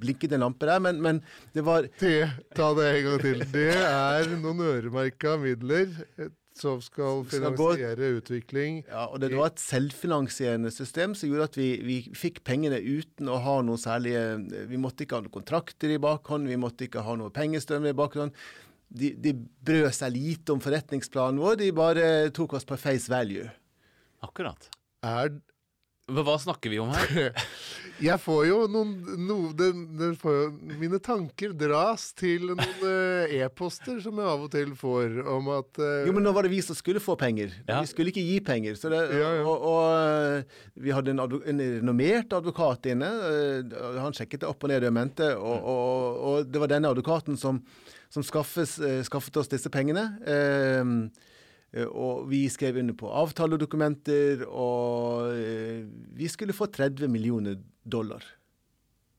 C: blinket en lampe der, men, men det var
B: Det, ta det en gang til. Det er noen øremerka midler eh, som skal
C: Skal
B: finansiere utvikling.
C: Ja, og det, det var et selvfinansierende system som gjorde at vi, vi fikk pengene uten å ha noe særlige Vi måtte ikke ha noen kontrakter i bakhånd, vi måtte ikke ha noe pengestrøm i bakhånd. De, de brød seg lite om forretningsplanen vår, de bare tok oss på face value.
A: Akkurat.
B: Er
A: Hva hva snakker vi om her? (laughs)
B: Jeg får jo noen no, det, det får jo, Mine tanker dras til noen eh, e-poster som jeg av og til får om at uh,
C: Jo, men nå var det vi som skulle få penger.
A: Ja.
C: Vi skulle ikke gi penger. Så det,
B: Ja, ja.
C: Og, og vi hadde en, advo, en renommert advokat inne. Uh, Han sjekket det opp og ned og mente, og, og, og det var denne advokaten som, som skaffes, skaffet oss disse pengene. Eh, og vi skrev under på avtaledokumenter, og eh, vi skulle få 30 millioner dollar.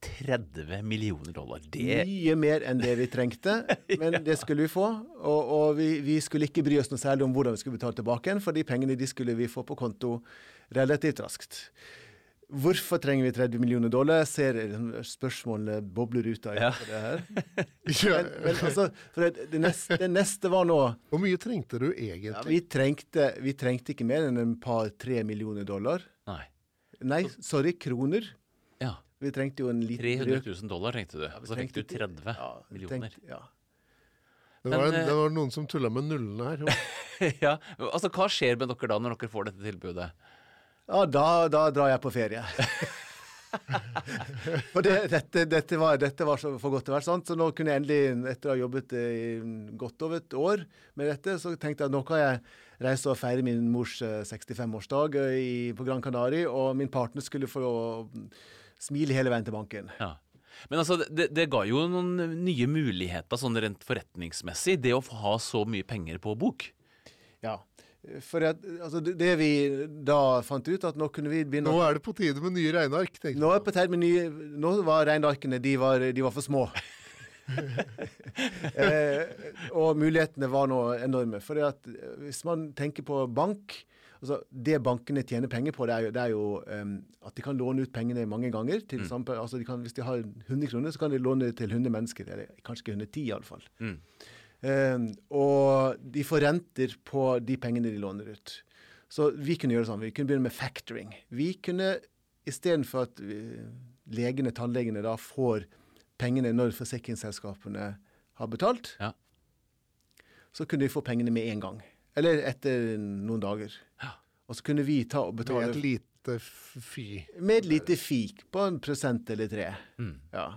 A: 30 millioner dollar. Det
C: Mye mer enn det vi trengte, (laughs) men det skulle vi få. Og, og vi, vi skulle ikke bry oss noe særlig om hvordan vi skulle betale tilbake igjen, for de pengene de skulle vi få på konto relativt raskt. Hvorfor trenger vi 30 millioner dollar? Jeg ser spørsmålet bobler ut av
A: Ja.
C: det her. (laughs) Men, men altså, for det, det, neste, det neste var nå
B: Hvor mye trengte du
C: ja,
B: egentlig?
C: vi, trengte, vi trengte ikke mer enn en par-tre millioner dollar.
A: Nei.
C: Nei, sorry, kroner.
A: Ja.
C: Vi trengte jo en liten
A: 300 000 dollar trengte du.
C: Ja, vi
A: Så fikk du 30
C: ja,
A: millioner.
C: trengte- ja.
B: Det var,
A: Men, eh,
B: det var noen som tulla med nullene her. (laughs)
A: ja, altså Hva skjer med dere da, når dere får dette tilbudet?
C: Ja, da, da drar jeg på ferie. (laughs) For det, dette, dette, var, dette var så for godt til å være sant, så nå kunne jeg endelig, etter å ha jobbet eh, i godt over et år med dette, så tenkte jeg at nå kan jeg reise og feire min mors eh, 65-årsdag eh, på Gran Canaria, og min partner skulle få smile hele veien til banken.
A: Ja. Men altså, det, det ga jo noen nye muligheter sånn rent forretningsmessig, det å ha så mye penger på bok.
C: Ja. For at, altså, det, vi da fant ut, at nå kunne vi begynne
B: Nå er det på tide med nye regneark, tenkte
C: Nå, er på tide med nye, nå var regnearkene de var, de var for små. (laughs) eh, og mulighetene var nå enorme. For hvis man tenker på bank altså Det bankene tjener penger på, det er jo, det er jo um, at de kan låne ut pengene mange ganger. Til eksempel, altså de kan, hvis de har 100 kroner, så kan de låne til 100 mennesker. Eller kanskje ikke 110, iallfall.
A: Mm.
C: Um, og de får renter på de pengene de låner ut. Så vi kunne gjøre det sånn. Vi kunne begynne med factoring. Vi kunne istedenfor at legene, tannlegene, da får pengene når forsikringsselskapene har betalt,
A: Ja.
C: så kunne de få pengene med en gang. Eller etter noen dager.
A: Ja.
C: Og så kunne vi ta og betale Med
B: et lite fi?
C: med et lite fik på en prosent eller tre.
A: Mm.
C: Ja.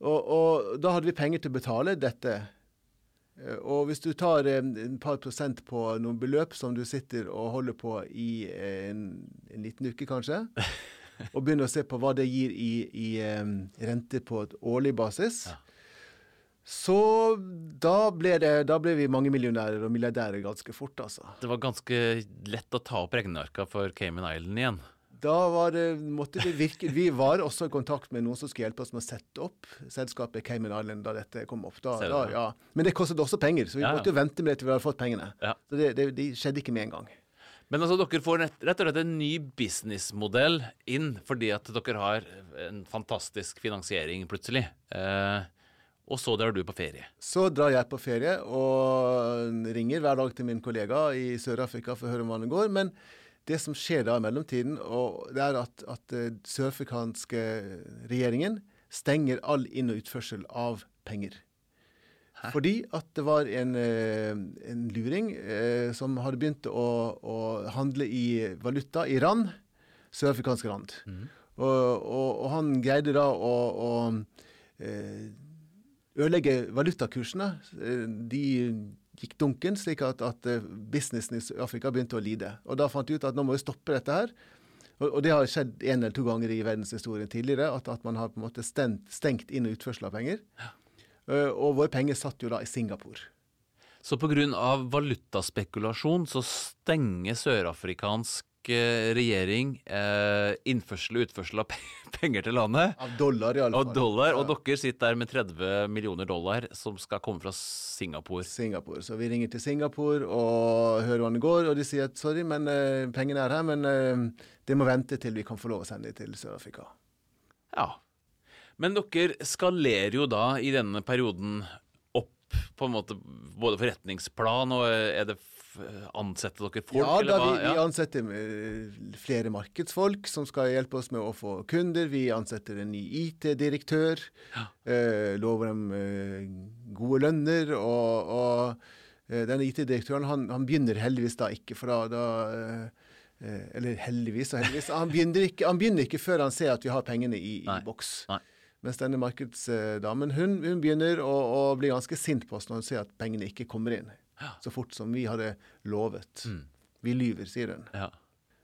C: Og, og da hadde vi penger til å betale dette. Eh, Og hvis du tar eh, en par prosent på noen beløp som du sitter og holder på i eh, en, en liten uke, kanskje, (laughs) og begynner å se på hva det gir i, i rente på et årlig basis,
A: Ja.
C: så da ble, det, da ble vi mangemillionærer og milliardærer ganske fort, altså.
A: Det var ganske lett å ta opp regnearka for Cayman Island igjen.
C: Da var det, måtte vi virke Vi var også i kontakt med noen som skulle hjelpe oss med å sette opp selskapet Cayman Island da dette kom opp. Da, da, ja. Men det kostet også penger, så vi
A: Ja,
C: måtte jo vente med det til vi hadde fått pengene.
A: Ja.
C: Så det, det, det skjedde ikke med en gang.
A: Men altså, dere får rett, rett og slett en ny businessmodell inn fordi at dere har en fantastisk finansiering plutselig. Eh, og så drar du på ferie.
C: Så drar jeg på ferie og ringer hver dag til min kollega i Sør-Afrika for å høre om hvordan det går. Men det som skjer da i mellomtiden, og det er at, at eh, sørafrikanske regjeringen stenger all inn- og utførsel av penger. Fordi at det var en, eh, en luring eh, som hadde begynt å, å handle i valuta i rand, sørafrikansk rand. Og, og, og han greide da å, å eh, ødelegge valutakursene. De gikk dunken, slik at, at eh, businessen i Afrika begynte å lide. Og Da fant de ut at nå må vi stoppe dette her. Og, og det har skjedd en eller to ganger i verdenshistorien tidligere, at, at man har på en måte stengt, stengt inn- og utførsel av penger. Uh, og våre penger satt jo da i Singapore.
A: Så pga. valutaspekulasjon så stenger sørafrikansk regjering eh, innførsel og utførsel av (laughs) penger til landet.
C: Av dollar,
A: Og
C: iallfall.
A: dollar, og dere sitter der med 30 millioner dollar som skal komme fra Singapore.
C: Singapore. Så vi ringer til Singapore og hører hvordan det går, og de sier at sorry, men eh, pengene er her, men eh, det må vente til vi kan få lov å sende dem til Sør-Afrika.
A: Ja. Men dere skalerer jo da i denne perioden opp på en måte både forretningsplan og eh, er det f- ansetter dere folk,
C: Ja, da
A: eller hva?
C: vi, vi ansetter eh, flere markedsfolk som skal hjelpe oss med å få kunder. Vi ansetter en ny IT-direktør. Eh, lover dem eh, gode lønner. Og, og eh, denne IT-direktøren han, han begynner heldigvis da ikke, for da, da eh, eh, Eller heldigvis og heldigvis. Han begynner, ikke, han begynner ikke før han ser at vi har pengene i, i boks.
A: nei.
C: Mens denne markedsdamen hun, hun begynner å, å bli ganske sint på oss når hun ser at pengene ikke kommer inn. Så fort som vi hadde lovet. Vi lyver, sier hun.
A: Ja.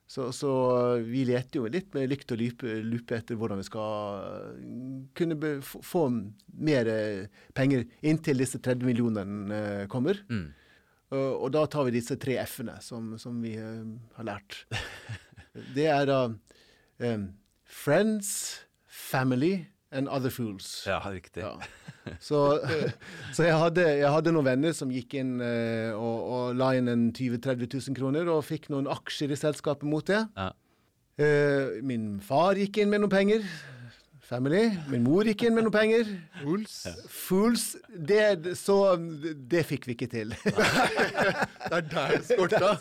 C: Så, så vi leter jo litt med lykt og lupe, etter hvordan vi skal mm, kunne få, mer eh, penger inntil disse 30 millionene eh, kommer.
A: Mm.
C: Og, og da tar vi disse tre F-ene som, som vi uh, har lært. (laughs) Det er da um, Friends, Family and Other Fools.
A: ja, riktig.
C: Ja. Så, (laughs) så jeg, hadde, jeg hadde noen venner som gikk inn eh, og, og la inn en 20 000-30 000 kroner, og fikk noen aksjer i selskapet mot det.
A: Ja.
C: Eh, min far gikk inn med noen penger. Family. Min mor gikk inn med noen penger.
B: Fools
C: Fools. Det, så det fikk vi ikke til. (laughs)
B: Det er der det skorta.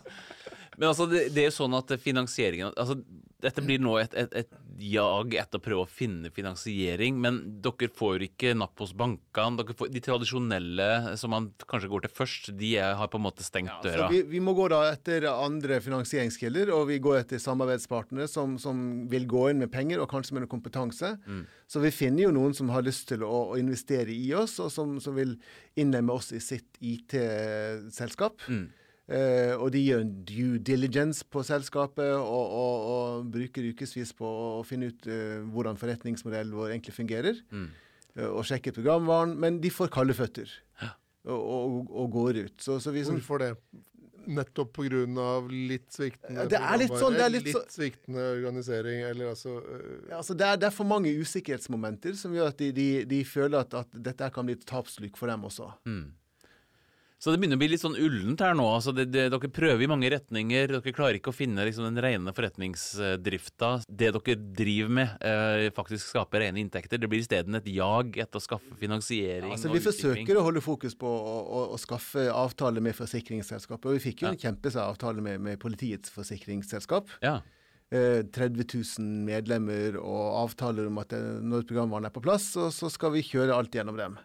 B: (laughs)
A: Men altså, det, det er jo sånn at finansieringen altså, Dette blir nå et, et, et jag etter å prøve å finne finansiering, men dere får ikke napp hos bankene. De tradisjonelle som man kanskje går til først, de har på en måte stengt
C: ja,
A: døra.
C: vi, vi må gå da etter andre finansieringskilder, og vi går etter samarbeidspartnere som, som vil gå inn med penger, og kanskje med noe kompetanse. Så vi finner jo noen som har lyst til å, å investere i oss, og som, som vil innlemme oss i sitt IT-selskap. Eh, og de gjør en due diligence på selskapet og, og, og bruker ukevis på å finne ut eh, hvordan forretningsmodellen vår egentlig fungerer. Eh, og sjekker programvaren. Men de får kalde føtter og, og, og går ut. Så, så vi som
B: Hvorfor det? Nettopp pga. litt sviktende
C: Ja, det er litt sånn, det er litt
B: litt,
C: så-
B: sviktende organisering, eller altså
C: Ja, altså det, er, det er for mange usikkerhetsmomenter som gjør at de, de, de føler at, at dette kan bli et tapslyk for dem også.
A: Så det begynner å bli litt sånn ullent her nå. Altså det, det, dere prøver i mange retninger. Dere klarer ikke å finne liksom, den rene forretningsdrifta. Det dere driver med, eh, faktisk skaper rene inntekter. Det blir isteden et jag etter å skaffe finansiering
C: Altså
A: og
C: Vi forsøker å holde fokus på å, å, å skaffe avtale med forsikringsselskapet. Og vi fikk jo en kjempeavtale avtale med, med politiets forsikringsselskap.
A: Ja.
C: Eh, 30 000 medlemmer og avtaler om at eh, når programvaren er på plass, så, så skal vi kjøre alt gjennom dem.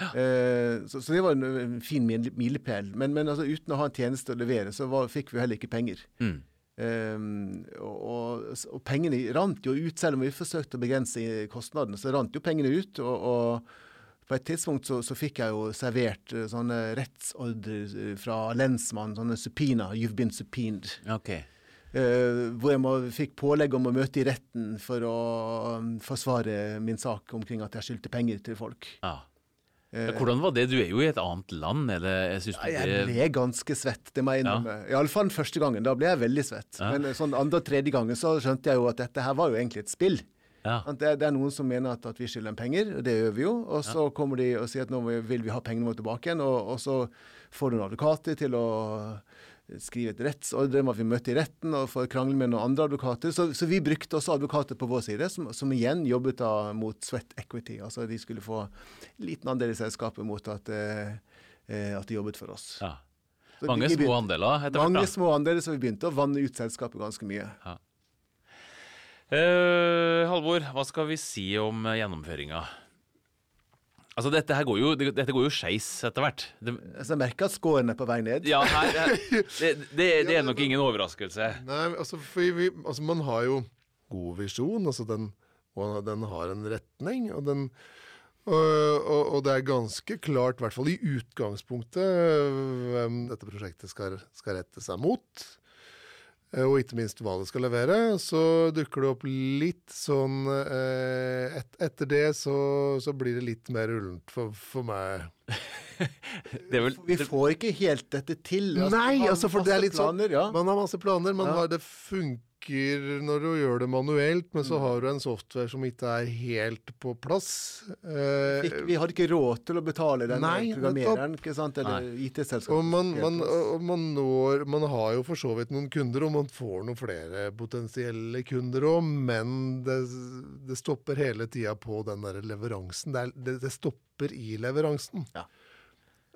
C: Eh, så, så det var en, en fin mil- milepæl. Men, men altså, uten å ha en tjeneste å levere, så var, fikk vi heller ikke penger.
A: Mm.
C: Um, og, og, pengene rant jo ut, selv om vi forsøkte å begrense kostnadene, så rant jo pengene ut. Og, og på et tidspunkt så, så fikk jeg jo servert eh, sånne rettsordrer eh, fra lensmannen, sånne subpoena, you've been supined.
A: Ok.
C: Uh, hvor jeg må, fikk pålegg om å møte i retten for å um, forsvare min sak omkring at jeg skyldte penger til folk.
A: Ja.
C: Eh,
A: Ja, Hvordan var det? Du er jo i et annet land. Eller, jeg
C: Ja, jeg ble ganske svett, det må jeg innrømme. Iallfall den første gangen. Da ble jeg veldig svett.
A: Ja.
C: Men sånn andre og tredje gangen så skjønte jeg jo at dette her var jo egentlig et spill.
A: ja.
C: Det, det er noen som mener at, at vi skylder dem penger, og det gjør vi jo. Og så kommer de og sier at nå vil vi ha pengene våre tilbake igjen, og, og så får du en advokater til å skrive et rettsordre om at vi møtte i retten og får krangle med noen andre advokater. Så, så vi brukte også advokater på vår side, som, som igjen jobbet da mot sweat equity. Altså de skulle få en liten andel i selskapet mot at, eh, eh, at de jobbet for oss.
A: ja. Mange små andeler etter hvert. Mange
C: små andeler, så vi begynte å vanne ut selskapet ganske mye.
A: Eh, Halvor, hva skal vi si om gjennomføringa? Altså, dette her går jo, det- dette går jo skeis etter hvert. Det,
C: altså, jeg merker at scoren er på vei ned.
A: ja, her, her, (laughs) det, det, det er nok ingen overraskelse.
B: Nei, altså, for vi, altså man har jo god visjon, altså den, og den har en retning, og den Og, og, og det er ganske klart, i hvert fall i utgangspunktet, hvem dette prosjektet skal, skal rette seg mot. Eh, Og ikke minst hva det skal levere. Så dukker det opp litt sånn eh, et, Etter det så, så blir det litt mer ullent for, for meg. (laughs)
A: Det vel,
C: Vi får ikke helt dette til.
B: Nei, altså, for det er
C: litt
B: litt sånn-
C: ja.
B: Man har masse planer, man
C: Ja.
B: har, det funker når du gjør det manuelt, men så har du en software som ikke er helt på plass. Eh,
C: Fikk, vi hadde ikke råd til å betale den
B: Nei,
C: programmereren, ikke sant? eller IT-selskapet.
B: Man, man, man når Man har jo for så vidt noen kunder, og man får noen flere potensielle kunder òg, men det, det stopper hele tida på den der leveransen. Det, er, det, det stopper i leveransen.
C: Ja.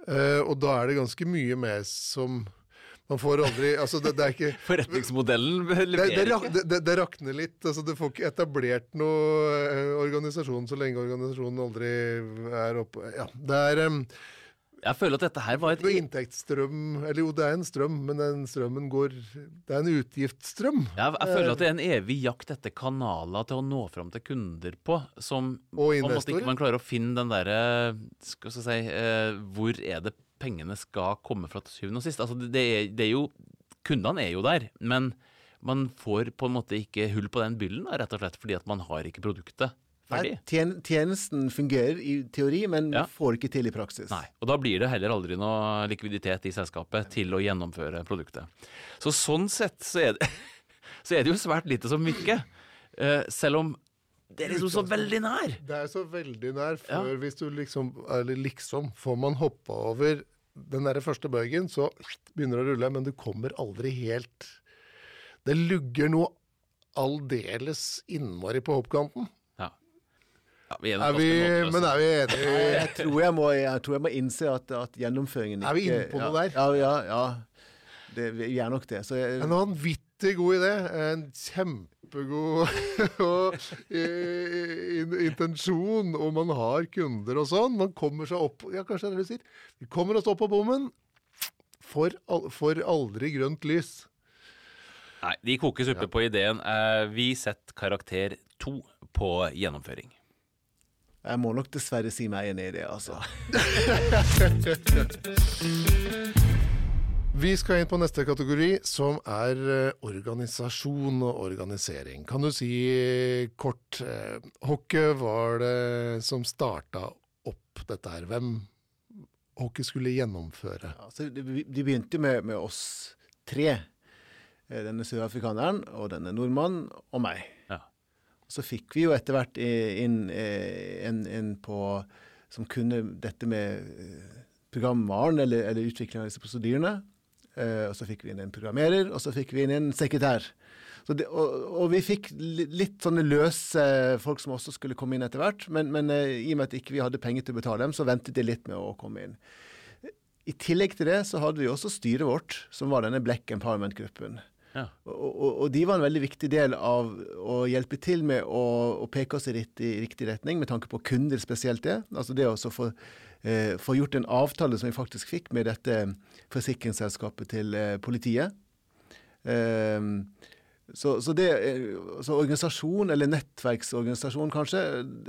B: Eh, og da er det ganske mye mer som Man får aldri Altså, det, det er ikke (laughs)
A: forretningsmodellen leverer ikke.
B: det, det, det rakner litt. Altså, du får ikke etablert noe eh, organisasjon så lenge organisasjonen aldri er oppe Ja, det er um,
A: Jeg føler at dette her var et
B: inntektsstrøm Eller jo, det er en strøm, men den strømmen går Det er en utgiftsstrøm.
A: jeg, jeg føler at det er en evig jakt etter kanaler til å nå fram til kunder på, som
B: Og
A: på en måte ikke man klarer å finne den derre Skal vi si eh, Hvor er det pengene skal komme fra til syvende og sist? Altså, det, det, er, det er jo Kundene er jo der, men man får på en måte ikke hull på den byllen, rett og slett fordi at man har ikke produktet ferdig.
C: Nei, tjen, tjenesten fungerer i teori, men
A: Ja.
C: får ikke til i praksis.
A: Nei, og da blir det heller aldri noe likviditet i selskapet til å gjennomføre produktet. Så sånn sett så er det, (laughs) så er det jo svært lite som virker. Eh, selv om det er liksom så veldig nær.
B: Det er så veldig nær
A: Ja.
B: hvis du liksom Eller liksom Får man hoppa over den der første bøygen, så begynner det å rulle, men du kommer aldri helt Det lugger noe aldeles innmari på hoppkanten.
A: Ja. Ja, vi er,
B: Er vi, men er vi enige?
C: Jeg tror jeg må, jeg tror jeg må innse at, at gjennomføringen ikke
B: Er vi inne på
C: ja,
B: noe der?
C: Ja, ja. ja. Det, vi er nok det. Så jeg,
B: En vanvittig god idé. En kjempegod (laughs) og, i- i- intensjon, og man har kunder og sånn. Man kommer seg opp Ja, kanskje det er det du sier. Vi kommer oss opp på bommen. For, al får aldri grønt lys.
A: Nei, de koker suppe på ideen. Eh, vi setter karakter to på gjennomføring.
C: jeg må nok dessverre si meg enig i det, altså. (laughs) (laughs)
B: Vi skal inn på neste kategori, som er eh, organisasjon og organisering. Kan du si eh, kort eh, Hockey var det som starta opp dette her? Hvem Hockey skulle gjennomføre?
C: Altså, de, de begynte med, med oss tre. Denne sørafrikaneren og denne nordmannen og meg.
A: Ja.
C: Så fikk vi jo etter hvert inn en, en på som kunne dette med programvaren eller, eller utvikling av disse prosedyrene. Eh, og så fikk vi inn en programmerer, og så fikk vi inn en sekretær. Så det, og, og vi fikk litt sånne løse folk som også skulle komme inn etter hvert. Men, men eh, i og med at ikke vi hadde penger til å betale dem, så ventet de litt med å komme inn. I tillegg til det så hadde vi også styret vårt, som var denne Black Empowerment-gruppen.
A: Ja.
C: Og, og, og de var en veldig viktig del av å hjelpe til med å, å peke oss i riktig, riktig retning, med tanke på kunder spesielt det. Altså det å få, eh, få gjort en avtale som vi faktisk fikk med dette forsikringsselskapet til eh, politiet. Eh, så, så det, eh, så organisasjon, eller nettverksorganisasjon kanskje,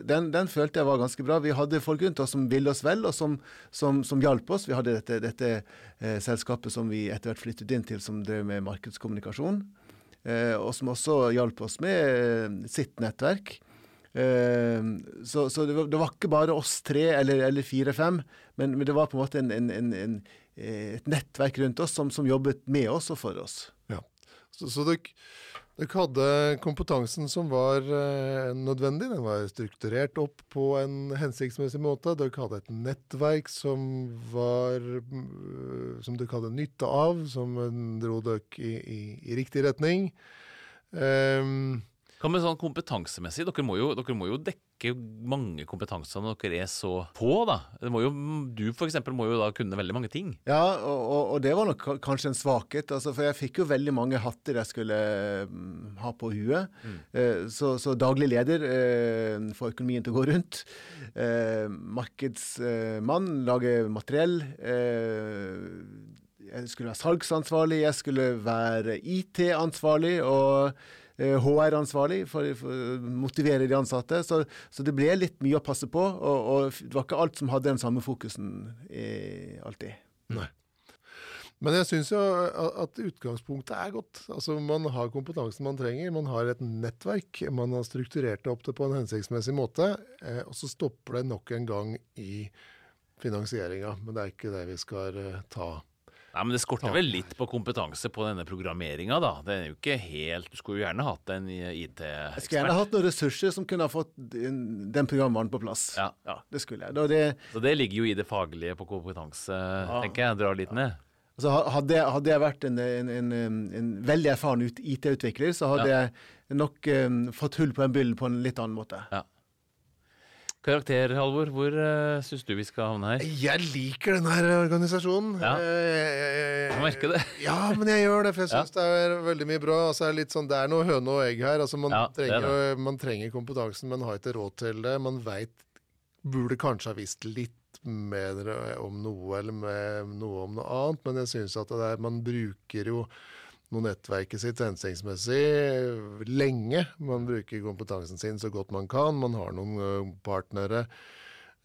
C: den, den følte jeg var ganske bra. Vi hadde folk rundt oss som ville oss vel, og som, som, som hjalp oss. Vi hadde dette, dette eh, selskapet som vi etter hvert flyttet inn til, som drev med markedskommunikasjon. Eh, og som også hjalp oss med eh, sitt nettverk. Eh, så så det, var, det var ikke bare oss tre eller, eller fire-fem, men, men det var på en måte en, en, en, eh, et nettverk rundt oss som, som jobbet med oss og for oss.
B: Ja. Så, så dere, dere hadde kompetansen som var eh, nødvendig. Den var strukturert opp på en hensiktsmessig måte. Dere hadde et nettverk som var mm, Som dere hadde nytte av, som eh, dro dere i, i, i riktig retning. Ehm,
A: Hva med sånn kompetansemessig? Dere må, jo, dere må jo dekke mange kompetanser når dere er så på, da. Det må jo, du eksempel må jo da kunne veldig mange ting.
C: Ja, og, og, og det var nok kanskje en svakhet. Altså, for jeg fikk jo veldig mange hatter jeg skulle mm, ha på huet. Eh, så, så daglig leder eh, får økonomien til å gå rundt. Eh, markedsmann, lager materiell. Eh, jeg skulle være salgsansvarlig, jeg skulle være IT-ansvarlig. og HR-ansvarlig for, for å motivere de ansatte. Så, så, det ble litt mye å passe på, og, og det var ikke alt som hadde den samme fokusen eh, alltid.
B: Nei. Men jeg syns jo at utgangspunktet er godt. Altså Man har kompetansen man trenger, man har et nettverk. Man har strukturert det opp det på en hensiktsmessig måte. Eh, og så stopper det nok en gang i finansieringa. Men det er ikke det vi skal eh, ta
A: Nei, men Det skorter vel litt på kompetanse på denne programmeringa, da. Det er jo ikke helt Du skulle jo gjerne hatt en IT-ekspert.
C: Jeg skulle gjerne hatt noen ressurser som kunne ha fått den programvaren på plass.
A: Ja.
C: ja det skulle jeg. Det,
A: Så det ligger jo i det faglige på kompetanse, ja. tenker jeg. Drar litt ned.
C: Altså, hadde, hadde, jeg vært en, en, en, en veldig erfaren IT-utvikler, så hadde ja. jeg nok um, fått hull på en byll på en litt annen måte.
A: Ja. Karakter, Halvor, hvor uh, syns du vi skal havne her?
B: Jeg liker denne organisasjonen.
A: Ja. Jeg, jeg, merker det. (laughs)
B: ja, men jeg gjør det, for jeg syns ja. det er veldig mye bra. Altså, er sånn, det er noe høne og egg her. Altså, man, ja, trenger, det det. man trenger kompetansen, men har ikke råd til det. Man veit Burde kanskje ha visst litt mer om noe, eller med noe om noe annet, men jeg syns at det er, man bruker jo noe nettverket sitt hensiktsmessig lenge. Man bruker kompetansen sin så godt man kan. Man har noen eh, partnere.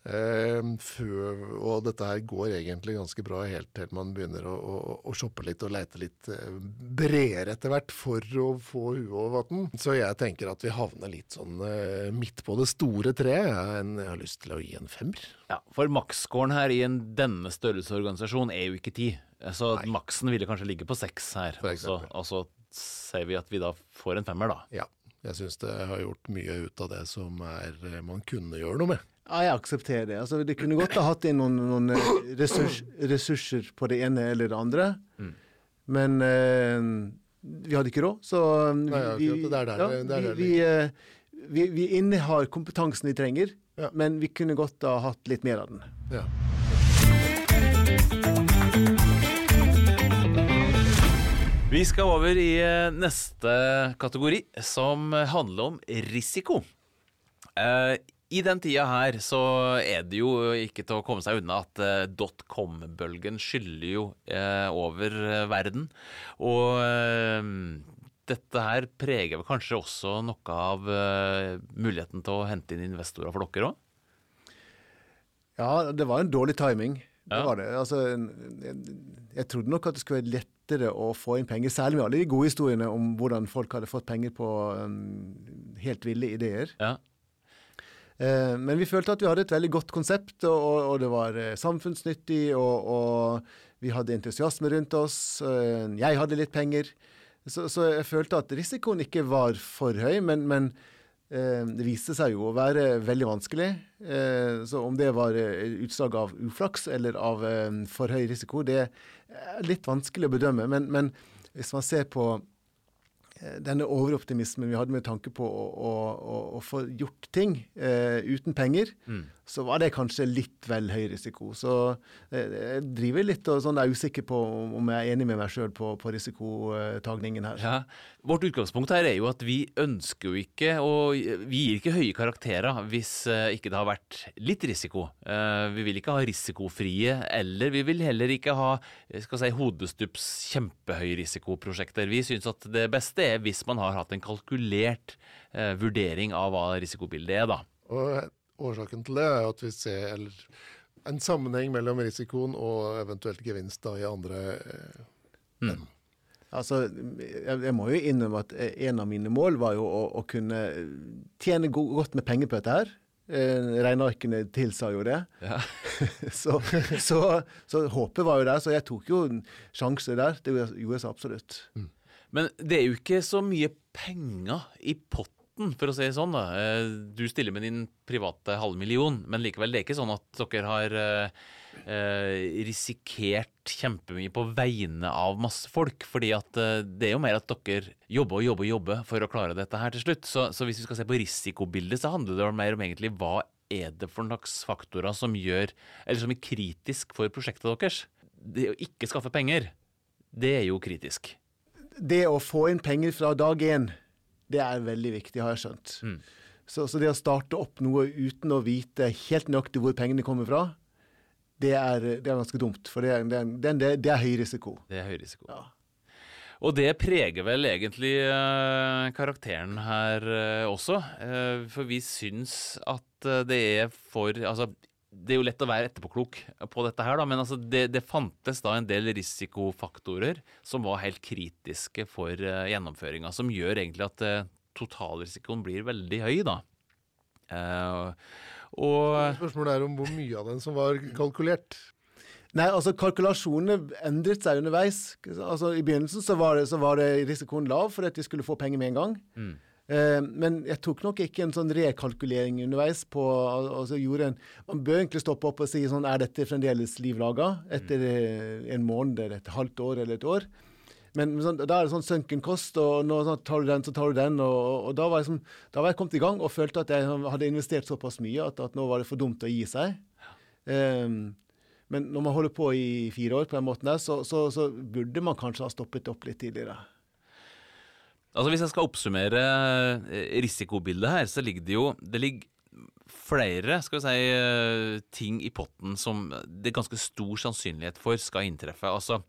B: Eh, før, og dette her går egentlig ganske bra helt til man begynner å, å, å shoppe litt og leite litt eh, bredere etter hvert for å få huet over vann. Så jeg tenker at vi havner litt sånn eh, midt på det store treet. Jeg, har lyst til å gi en femmer.
A: Ja, For maksscoren her i en denne størrelsesorganisasjon er jo ikke ti. Så Nei. maksen ville kanskje ligge på seks her. Og så, og så ser vi at vi da får en femmer, da.
B: Ja. Jeg syns det har gjort mye ut av det som er, man kunne gjøre noe med.
C: Ja, jeg aksepterer det. Altså, det kunne godt ha hatt inn noen, noen eh, ressurs, ressurser på det ene eller det andre. Mm. Men eh, vi hadde ikke råd, så vi, vi, vi, vi, innehar kompetansen vi trenger, ja. men vi kunne godt ha hatt litt mer av den. Ja.
A: Vi skal over i eh, neste kategori, som handler om risiko. Uh, i den tida her så er det jo ikke til å komme seg unna at uh, dotcom-bølgen skyller jo over verden. Og dette her preger kanskje også noe av muligheten til å hente inn investorer for dere òg?
C: Ja, det var en dårlig timing. Det ja. var det. Altså, jeg, jeg, trodde nok at det skulle være lettere å få inn penger, særlig med alle de gode historiene om hvordan folk hadde fått penger på um, helt ville ideer. Ja. Uh, men vi følte at vi hadde et veldig godt konsept, og, og det var uh, samfunnsnyttig, og, og, vi hadde entusiasme rundt oss. Uh, jeg hadde litt penger. Så, så, jeg følte at risikoen ikke var for høy, men, men det viste seg jo å være veldig vanskelig. så om det var utslag av uflaks eller av for høy risiko, det er litt vanskelig å bedømme. Men, men hvis man ser på Eh, denne overoptimismen vi hadde med tanke på å, å, å, få gjort ting eh, uten penger, mm. Så var det kanskje litt vel høy risiko. Så eh, jeg driver litt og sånn, er usikker på om jeg er enig med meg sjøl på, på risikotagningen her.
A: Ja. Vårt utgangspunkt her er jo at vi ønsker jo ikke, og vi gir ikke høye karakterer hvis eh, ikke det har vært litt risiko. Eh, vi vil ikke ha risikofrie, eller vi vil heller ikke ha skal si, hodestups kjempehøyrisikoprosjekter. Vi syns at det beste er hvis man har hatt en kalkulert eh, vurdering av hva risikobildet er, da.
B: Og årsaken til det er at vi ser eller, en sammenheng mellom risikoen og eventuelt gevinst da, i andre eh, mm.
C: Altså, jeg, jeg, må jo innrømme at en av mine mål var jo å, å kunne tjene go godt med penger på dette her. Eh, regnearkene tilsa jo det. Ja. (laughs) så, så, så, håpet var jo der, så jeg tok jo en sjanse der. Det gjorde jeg så absolutt. Mm.
A: Men det er jo ikke så mye penger i potten, for å si det sånn. da. Eh, du stiller med din private halvmillion, men likevel, det er ikke sånn at dere har eh, eh risikert kjempemye på vegne av masse folk. fordi at eh, det er jo mer at dere jobber og jobber og jobber for å klare dette her til slutt. Så, så hvis vi skal se på risikobildet, så handler det mer om egentlig hva er det for slags faktorer som gjør, eller som er kritisk for prosjektet deres. Det å ikke skaffe penger, det er jo kritisk
C: det å få inn penger fra dag én, det er veldig viktig, har jeg skjønt. Mm. Så, så, det å starte opp noe uten å vite helt nøyaktig hvor pengene kommer fra, det er, det er ganske dumt. For det er, det, er, det er, høy risiko.
A: Det er høy risiko. Ja. Og det preger vel egentlig eh, karakteren her eh, også. Eh, for vi syns at eh, det er for Altså, det er jo lett å være etterpåklok på dette her, da, men altså det, det fantes da en del risikofaktorer som var helt kritiske for uh, gjennomføringa, som gjør egentlig at uh, totalrisikoen blir veldig høy, da. Uh, og
B: Spørsmålet er om hvor mye av den som var kalkulert.
C: Nei, altså kalkulasjonene endret seg underveis. Altså I begynnelsen så var det, så var det risikoen lav for at de skulle få penger med en gang.
A: Mm.
C: Eh, men jeg tok nok ikke en sånn rekalkulering underveis på al- altså gjorde en, Man bør egentlig stoppe opp og si sånn Er dette fremdeles liv laga etter eh, en måned eller et halvt år eller et år? Men sånn, da er det sånn sunken kost, og nå sånn, tar du den, så tar du den. Og, og da, var jeg som, da var jeg kommet i gang og følte at jeg hadde investert såpass mye at, at nå var det for dumt å gi seg. Um, men når man holder på i fire år på den måten der, så, så, så burde man kanskje ha stoppet opp litt tidligere.
A: Altså Hvis jeg skal oppsummere eh, risikobildet her, så ligger det jo det ligger flere skal vi si, eh, ting i potten som det er ganske stor sannsynlighet for skal inntreffe. Altså,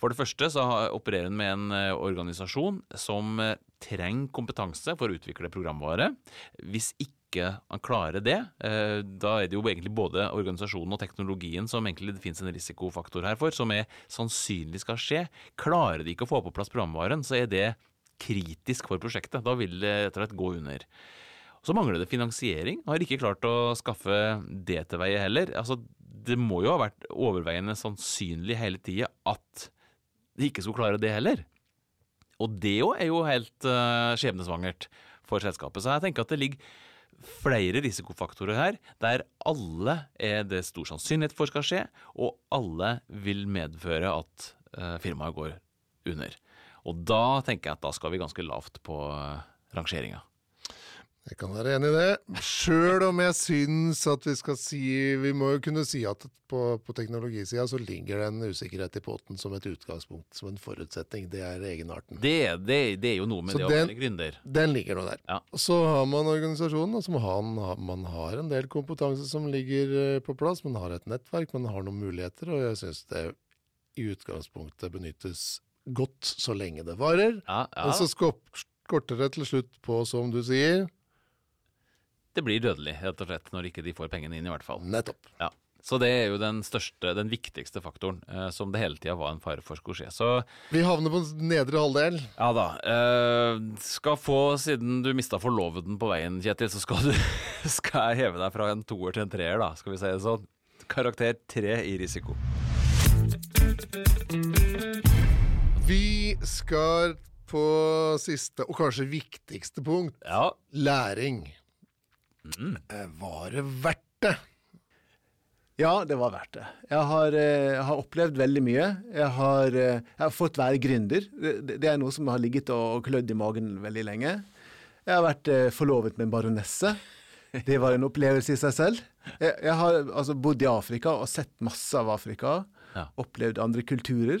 A: For det første så opererer en med en eh, organisasjon som trenger kompetanse for å utvikle programvare. Hvis ikke han klarer det, da er det jo egentlig både organisasjonen og teknologien som egentlig det finnes en risikofaktor her for, som er sannsynlig skal skje. Klarer de ikke å få på plass programvaren, så er det kritisk for prosjektet. Da vil det rett og slett gå under. Så mangler det finansiering. Har ikke klart å skaffe det til veie heller. Altså, det må jo ha vært overveiende sannsynlig hele tida at de ikke skulle klare det heller. Og det òg er jo helt uh, skjebnesvangert for selskapet. Så jeg tenker at det ligger flere risikofaktorer her, der alle er det stor sannsynlighet for skal skje, og alle vil medføre at uh, firmaet går under. Og da tenker jeg at da skal vi ganske lavt på uh, rangeringa.
B: Jeg kan være enig i det. Sjøl om jeg syns at vi skal si Vi må jo kunne si at på, på teknologisida så ligger det en usikkerhet i potten som et utgangspunkt, som en forutsetning. Det er egenarten.
A: Det, det, det er jo noe med
B: Så
A: det å være gründer.
B: Den ligger nå der.
A: Ja.
B: Så har man organisasjonen, og man, man har en del kompetanse som ligger eh, på plass. Man har et nettverk, man har noen muligheter, og jeg syns det i utgangspunktet benyttes godt så lenge det varer.
A: Ja, ja.
B: så skorter det til slutt på, som du sier,
A: Det blir dødelig, rett og slett, når ikke de får pengene inn, i hvert fall.
B: nettopp.
A: Ja. Så det er jo den største, den viktigste faktoren, eh, som det hele tida var en fare for skulle skje. Så
B: Vi havner på nedre halvdel.
A: ja da. Eh, skal få, siden du mista forloveden på veien, Kjetil, så skal du (laughs) skal jeg heve deg fra en toer til en treer, da, skal vi si det sånn. Karakter tre i risiko.
B: Vi skal på siste, og kanskje viktigste punkt,
A: Ja.
B: læring.
A: Mm.
B: Eh, Var det verdt det?
C: Ja, det var verdt det. Jeg har, eh, jeg har opplevd veldig mye. Jeg har, eh, jeg har fått være gründer. Det, det er noe som har ligget og, og klødd i magen veldig lenge. Jeg har vært eh, forlovet med en baronesse. Det var en opplevelse i seg selv. Jeg, jeg har altså, bodd i Afrika og sett masse av Afrika.
A: Ja.
C: Opplevd andre kulturer.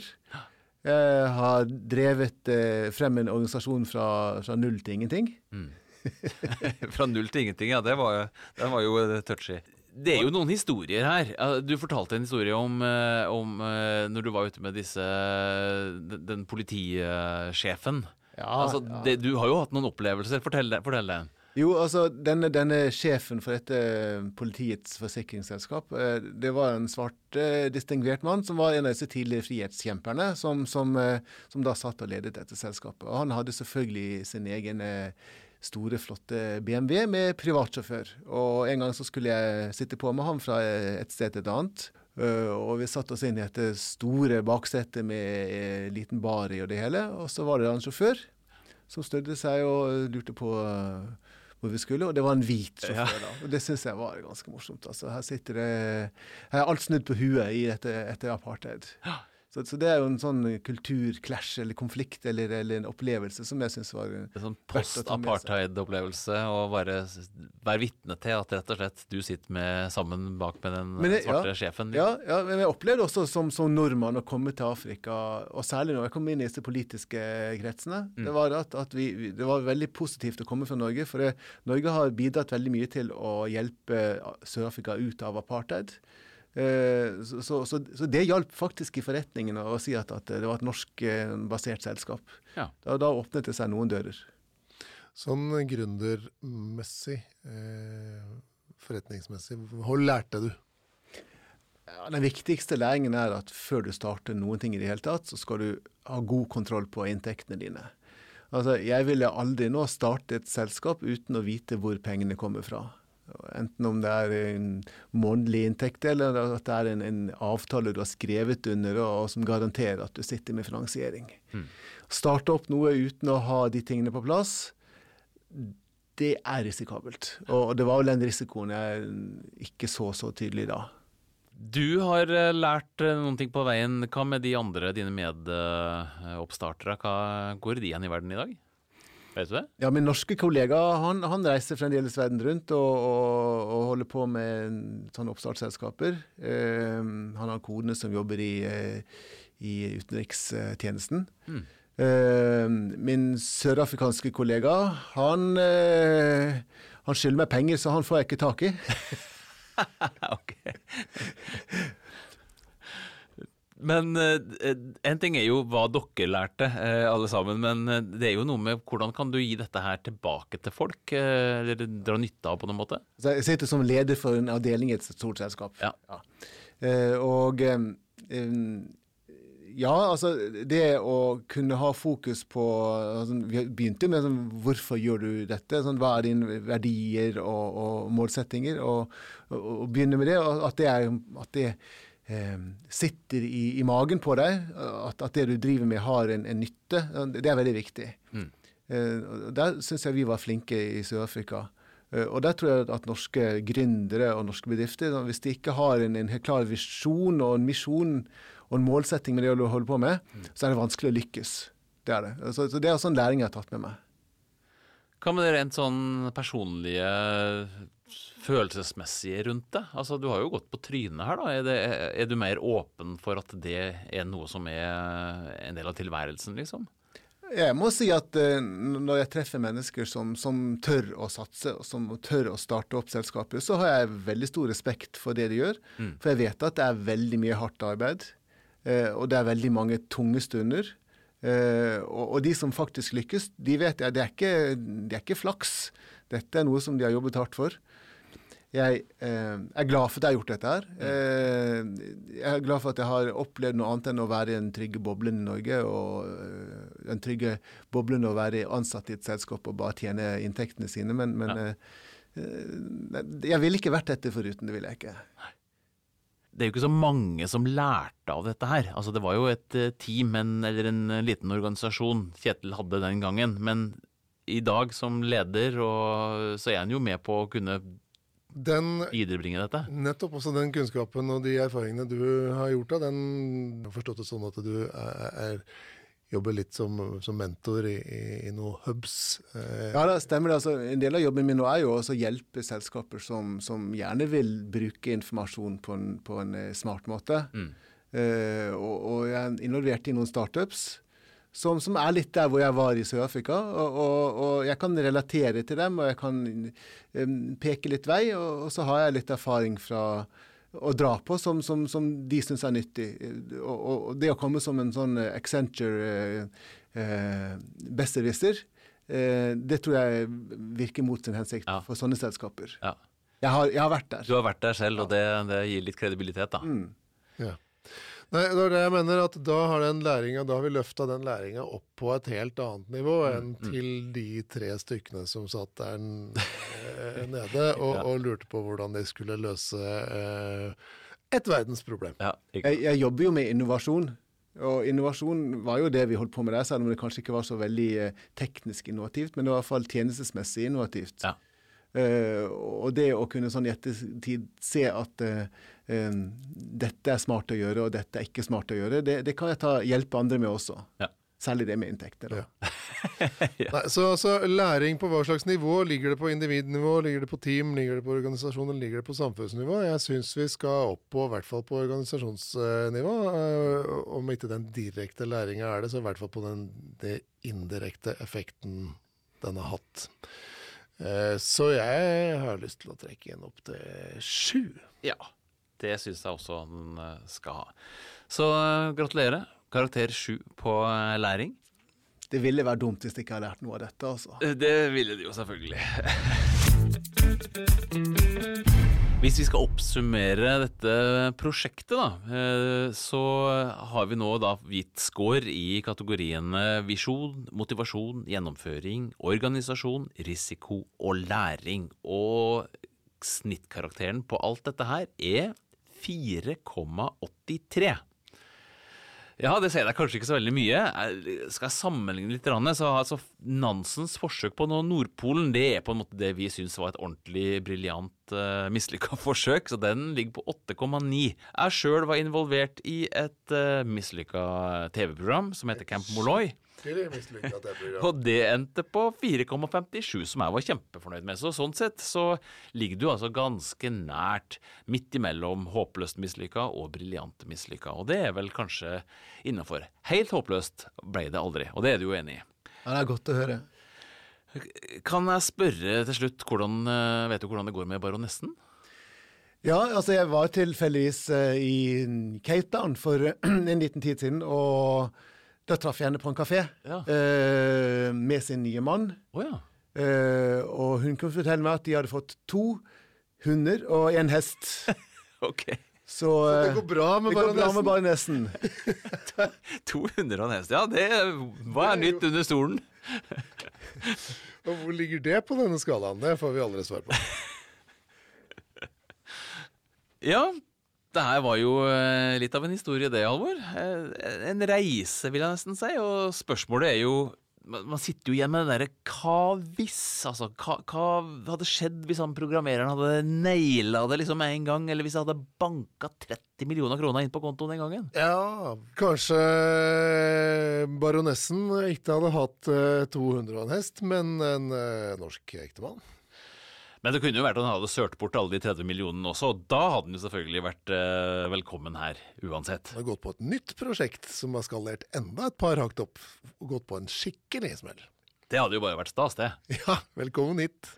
C: Jeg har drevet eh, frem en organisasjon fra, fra null til ingenting. (laughs)
A: Fra null til ingenting, ja. Det var, det var jo eh, touchy. Det er jo noen historier her. Du fortalte en historie om, eh, om eh, når du var ute med disse den, politisjefen.
C: Ja,
A: altså,
C: ja.
A: det, du har jo hatt noen opplevelser. Fortell, det- fortell den.
C: Jo, altså denne, denne sjefen for dette politiets forsikringsselskap, eh, det var en svart eh, distingvert mann som var en av disse tidligere frihetskjemperne, som, som, eh, som da satt og ledet dette selskapet. Og han hadde selvfølgelig sin egen eh, store, flotte BMW med privatsjåfør. Og en gang så skulle jeg sitte på med ham fra eh, et sted til et annet. Eh, og vi satte oss inn i dette store baksetet med eh, liten bar i og det hele. Og så var det en sjåfør som snudde seg og lurte på eh, hvor vi skulle, og det var en hvit sjåfør. da, og Det syns jeg var ganske morsomt. altså Her sitter det Her er alt snudd på huet i dette, etter apartheid. Så, så det er jo en sånn kulturclash eller konflikt eller, eller en opplevelse som jeg syns var
A: er sånn post-apartheid-opplevelse. å bare være vitne til at rett og slett du sitter med, sammen bak med den
C: det-
A: svarte
C: ja.
A: sjefen.
C: Ja, ja, men jeg opplevde også som, som nordmann å komme til Afrika, og særlig når jeg kom inn i disse politiske kretsene, det var at, at vi, vi- det var veldig positivt å komme fra Norge. For det, Norge har bidratt veldig mye til å hjelpe Sør-Afrika ut av apartheid. Eh, så, så, så, så, det hjalp faktisk i forretningen å si at, at det var et norskbasert selskap.
A: Ja.
C: Da, da, åpnet det seg noen dører.
B: Sånn gründermessig, eh, forretningsmessig, hva lærte du?
C: Ja, den viktigste læringen er at før du starter noen ting i det hele tatt, så skal du ha god kontroll på inntektene dine. Altså, Jeg ville aldri nå starte et selskap uten å vite hvor pengene kommer fra. Enten om det er en månedlig inntekt, eller at det er en, en avtale du har skrevet under og, og som garanterer at du sitter med finansiering. Mm. Starte opp noe uten å ha de tingene på plass, det er risikabelt. Og det var vel den risikoen jeg ikke så så tydelig da.
A: Du har eh, lært eh, noen ting på veien. Hva med de andre, dine medoppstartere? Hva går de igjen i verden i dag? Vet du det?
C: Ja, Min norske kollega han, han reiser fremdeles verden rundt og, og, og holder på med sånne oppstartsselskaper. Eh, han har kodene som jobber i, eh, i utenrikstjenesten. Mm. Eh, min sørafrikanske kollega, han, eh, han skylder meg penger, så han får jeg ikke tak i. (laughs)
A: ok. Men eh, en ting er jo hva dere lærte, eh, alle sammen. Men eh, det er jo noe med hvordan kan du gi dette her tilbake til folk? Eller dra nytte av på noen måte?
C: Jeg sitter som leder for en avdeling i et stort selskap.
A: Ja.
C: ja. Og ja, altså det å kunne ha fokus på altså, Vi begynte med sånn, hvorfor gjør du dette? Sånn, hva er dine verdier og, og målsettinger? Og, og, og, begynne med det. At det, er, at det sitter i, i, magen på deg. At, at, det du driver med, har en, en nytte. Det er veldig viktig. Mm. Eh, der syns jeg vi var flinke i Sør-Afrika. Eh, og der tror jeg at norske gründere og norske bedrifter, hvis de ikke har en, en helt klar visjon og en misjon og en målsetting med det å holde på med, mm. så er det vanskelig å lykkes. Det er det. Så, så det er også en læring jeg har tatt med meg.
A: Hva med det rent sånn personlige, følelsesmessige rundt det? Altså, Du har jo gått på trynet her. da. Er, det, er, du mer åpen for at det er noe som er en del av tilværelsen, liksom?
C: Jeg må si at uh, når jeg treffer mennesker som, som, tør å satse, og som tør å starte opp selskapet, så har jeg veldig stor respekt for det de gjør. Mm. For jeg vet at det er veldig mye hardt arbeid. Eh, og det er veldig mange tunge stunder. Uh, og, og, de som faktisk lykkes, de vet jeg, det er, ikke, det er ikke flaks. Dette er noe som de har jobbet hardt for. Jeg eh, er glad for at jeg har gjort dette her. Eh, jeg er glad for at jeg har opplevd noe annet enn å være i den trygge boblen i Norge. Og den trygge boblen å være ansatt i et selskap og bare tjene inntektene sine. Men, men ja. jeg ville ikke vært dette foruten. Det ville jeg ikke. Nei
A: det er jo ikke så mange som lærte av dette her. Altså Det var jo et eh, team en, eller en eh, liten organisasjon Kjetil hadde den gangen. Men i dag som leder, og, så er han jo med på å kunne den, viderebringe dette.
B: Nettopp. Også den kunnskapen og de erfaringene du har gjort av den, har forstått det sånn at du er, er jobber litt som, som mentor i, i, i noen hubs.
C: Eh. Ja, det stemmer. Altså, en del av jobben min nå er jo også å hjelpe selskaper som, som gjerne vil bruke informasjon på en, på en eh, smart måte. Mm. Eh, og, og, jeg er involvert i noen startups som, som, er litt der hvor jeg var i Sør-Afrika. Og, og, og, jeg kan relatere til dem, og jeg kan um, peke litt vei. Og, og så har jeg litt erfaring fra å dra på som, som, som de syns er nyttig. Og, og, det å komme som en sånn eh, Accenture eh, eh, besserwisser, eh, det tror jeg virker mot sin hensikt ja. for sånne selskaper. Ja. Jeg, har, jeg, har, vært der.
A: Du har vært der selv, og det, det gir litt kredibilitet, da. Mm.
B: Ja. Nei, det er det jeg mener, at da har, den da har vi løfta den læringa opp på et helt annet nivå mm, enn mm. til de tre stykkene som satt der (laughs) eh, nede og, ja. og, lurte på hvordan de skulle løse eh, et verdensproblem. Ja,
C: jeg, jeg jobber jo med innovasjon. Og innovasjon var jo det vi holdt på med der, selv om det kanskje ikke var så veldig eh, teknisk innovativt, men det var i hvert fall tjenestesmessig innovativt. Ja. Uh, og det å kunne sånn i ettertid se at uh, dette er smart å gjøre, og dette er ikke smart å gjøre, det, det kan jeg ta, hjelpe andre med også. Ja. Særlig det med inntekter. Ja.
B: ja. (laughs) Nei, så, så, læring på hva slags nivå? Ligger det på individnivå, ligger det på team, ligger det på organisasjon ligger det på samfunnsnivå? Jeg syns vi skal opp på, i hvert fall på organisasjonsnivå. Uh, om ikke den direkte læringa er det, så i hvert fall på den det indirekte effekten den har hatt. Eh, så jeg har lyst til å trekke inn opp til sju.
A: Ja. Det syns jeg også den eh, skal ha. Så eh, gratulerer. Karakter sju på eh, læring.
C: Det ville være dumt hvis de ikke hadde lært noe av dette, altså.
A: Det ville de jo selvfølgelig. (laughs) Hvis vi skal oppsummere dette prosjektet, da, så har vi nå da gitt score i kategoriene visjon, motivasjon, gjennomføring, organisasjon, risiko og læring. Og snittkarakteren på alt dette her er 4,83. Ja, det sier deg kanskje ikke så veldig mye. Skal jeg sammenligne litt, så altså Nansens forsøk på nå Nordpolen det er på en måte det vi syns var et ordentlig briljant uh, mislykka (laughs) forsøk, så den ligger på 8,9. Jeg sjøl var involvert i et uh, mislykka TV-program som heter Camp Molloy.
B: Skikkelig mislykka, det programmet.
A: Og det endte på 4,57, som jeg var kjempefornøyd med. Så sånn sett så ligger du altså ganske nært midt imellom håpløst mislykka og briljant mislykka. Og det er vel kanskje innafor. Helt håpløst ble det aldri, og det er du jo enig i.
C: Ja, det er godt å høre.
A: Kan jeg spørre til slutt, hvordan, eh, vet du hvordan det går med baronessen?
C: Ja, altså jeg var tilfeldigvis eh, i Cape Town for (clears throat) en liten tid siden, og da traff jeg henne på en kafé
A: Ja.
C: eh, med sin nye mann.
A: Oh, ja.
C: Eh, og hun kunne fortelle meg at de hadde fått to hunder og en hest. (laughs)
A: Ok.
C: Så,
B: Det
C: eh,
B: går bra med
C: det går bra med
B: baronessen. (laughs)
C: to
A: hunder og en hest. Ja, det hva er nytt under stolen? (laughs)
B: Og hvor ligger det på denne skalaen? Det får vi aldri svar på.
A: Ja, det her var jo eh, litt av en historie det, Halvor. Eh, En reise, vil jeg nesten si. Og spørsmålet er jo Man sitter jo igjen med det derre hva hvis? Altså, hva, hva hadde skjedd hvis han programmereren hadde naila det liksom en gang? Eller hvis han hadde banka 30 millioner kroner inn på kontoen den gangen?
B: Ja, kanskje baronessen ikke hadde hatt eh, 200 og en hest, men en eh, norsk ektemann.
A: Men det kunne jo vært at han hadde sølt bort alle de 30 millionene også, og da hadde han jo selvfølgelig vært eh, velkommen her uansett.
B: Han har gått på et nytt prosjekt som har skalert enda et par hakk opp, og gått på en skikkelig smell.
A: Det hadde jo bare vært stas, det. (laughs)
B: Ja, velkommen hit.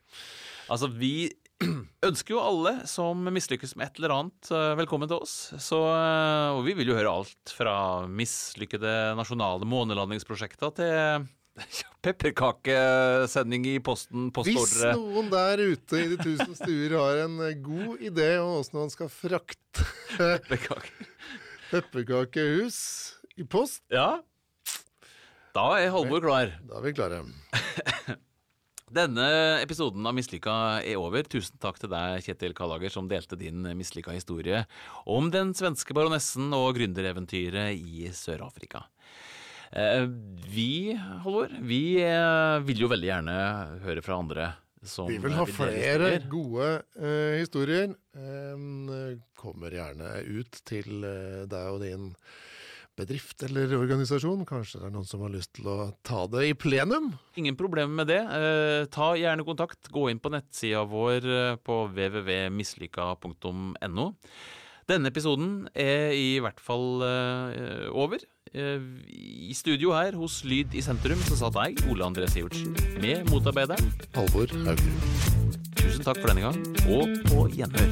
A: Altså, vi (clears throat) ønsker jo alle som mislykkes med et eller annet, eh, velkommen til oss. Så, eh, og vi vil jo høre alt fra mislykkede nasjonale månelandingsprosjekter til pepperkakesending i posten,
B: Hvis noen der ute i de tusen stuer har en eh, god idé om åssen man skal frakte
A: Pepperkake.
B: pepperkakehus i post,
A: Ja. Da er Halvor klar.
B: da er vi klare. (laughs)
A: Denne episoden av Mislykka er over. Tusen takk til deg, Kjetil Kallager, som delte din mislykka historie om den svenske baronessen og gründereventyret i Sør-Afrika. Eh, Vi, Halvor, vi eh, vil jo veldig gjerne høre fra andre som
B: Vi vil ha flere gode eh, historier. Eh, kommer gjerne ut til eh, deg og din bedrift eller organisasjon. Kanskje det er noen som har lyst til å ta det i plenum?
A: Ingen problemer med det. Eh, ta gjerne kontakt. Gå inn på nettsida vår på www.mislykka.no. Denne episoden er i hvert fall uh, over. Uh, I studio her hos Lyd i sentrum så satt jeg, Ole André Sivertsen, med motarbeideren.
B: Halvor Haugerud.
A: Tusen takk for denne gang, og på gjenhør.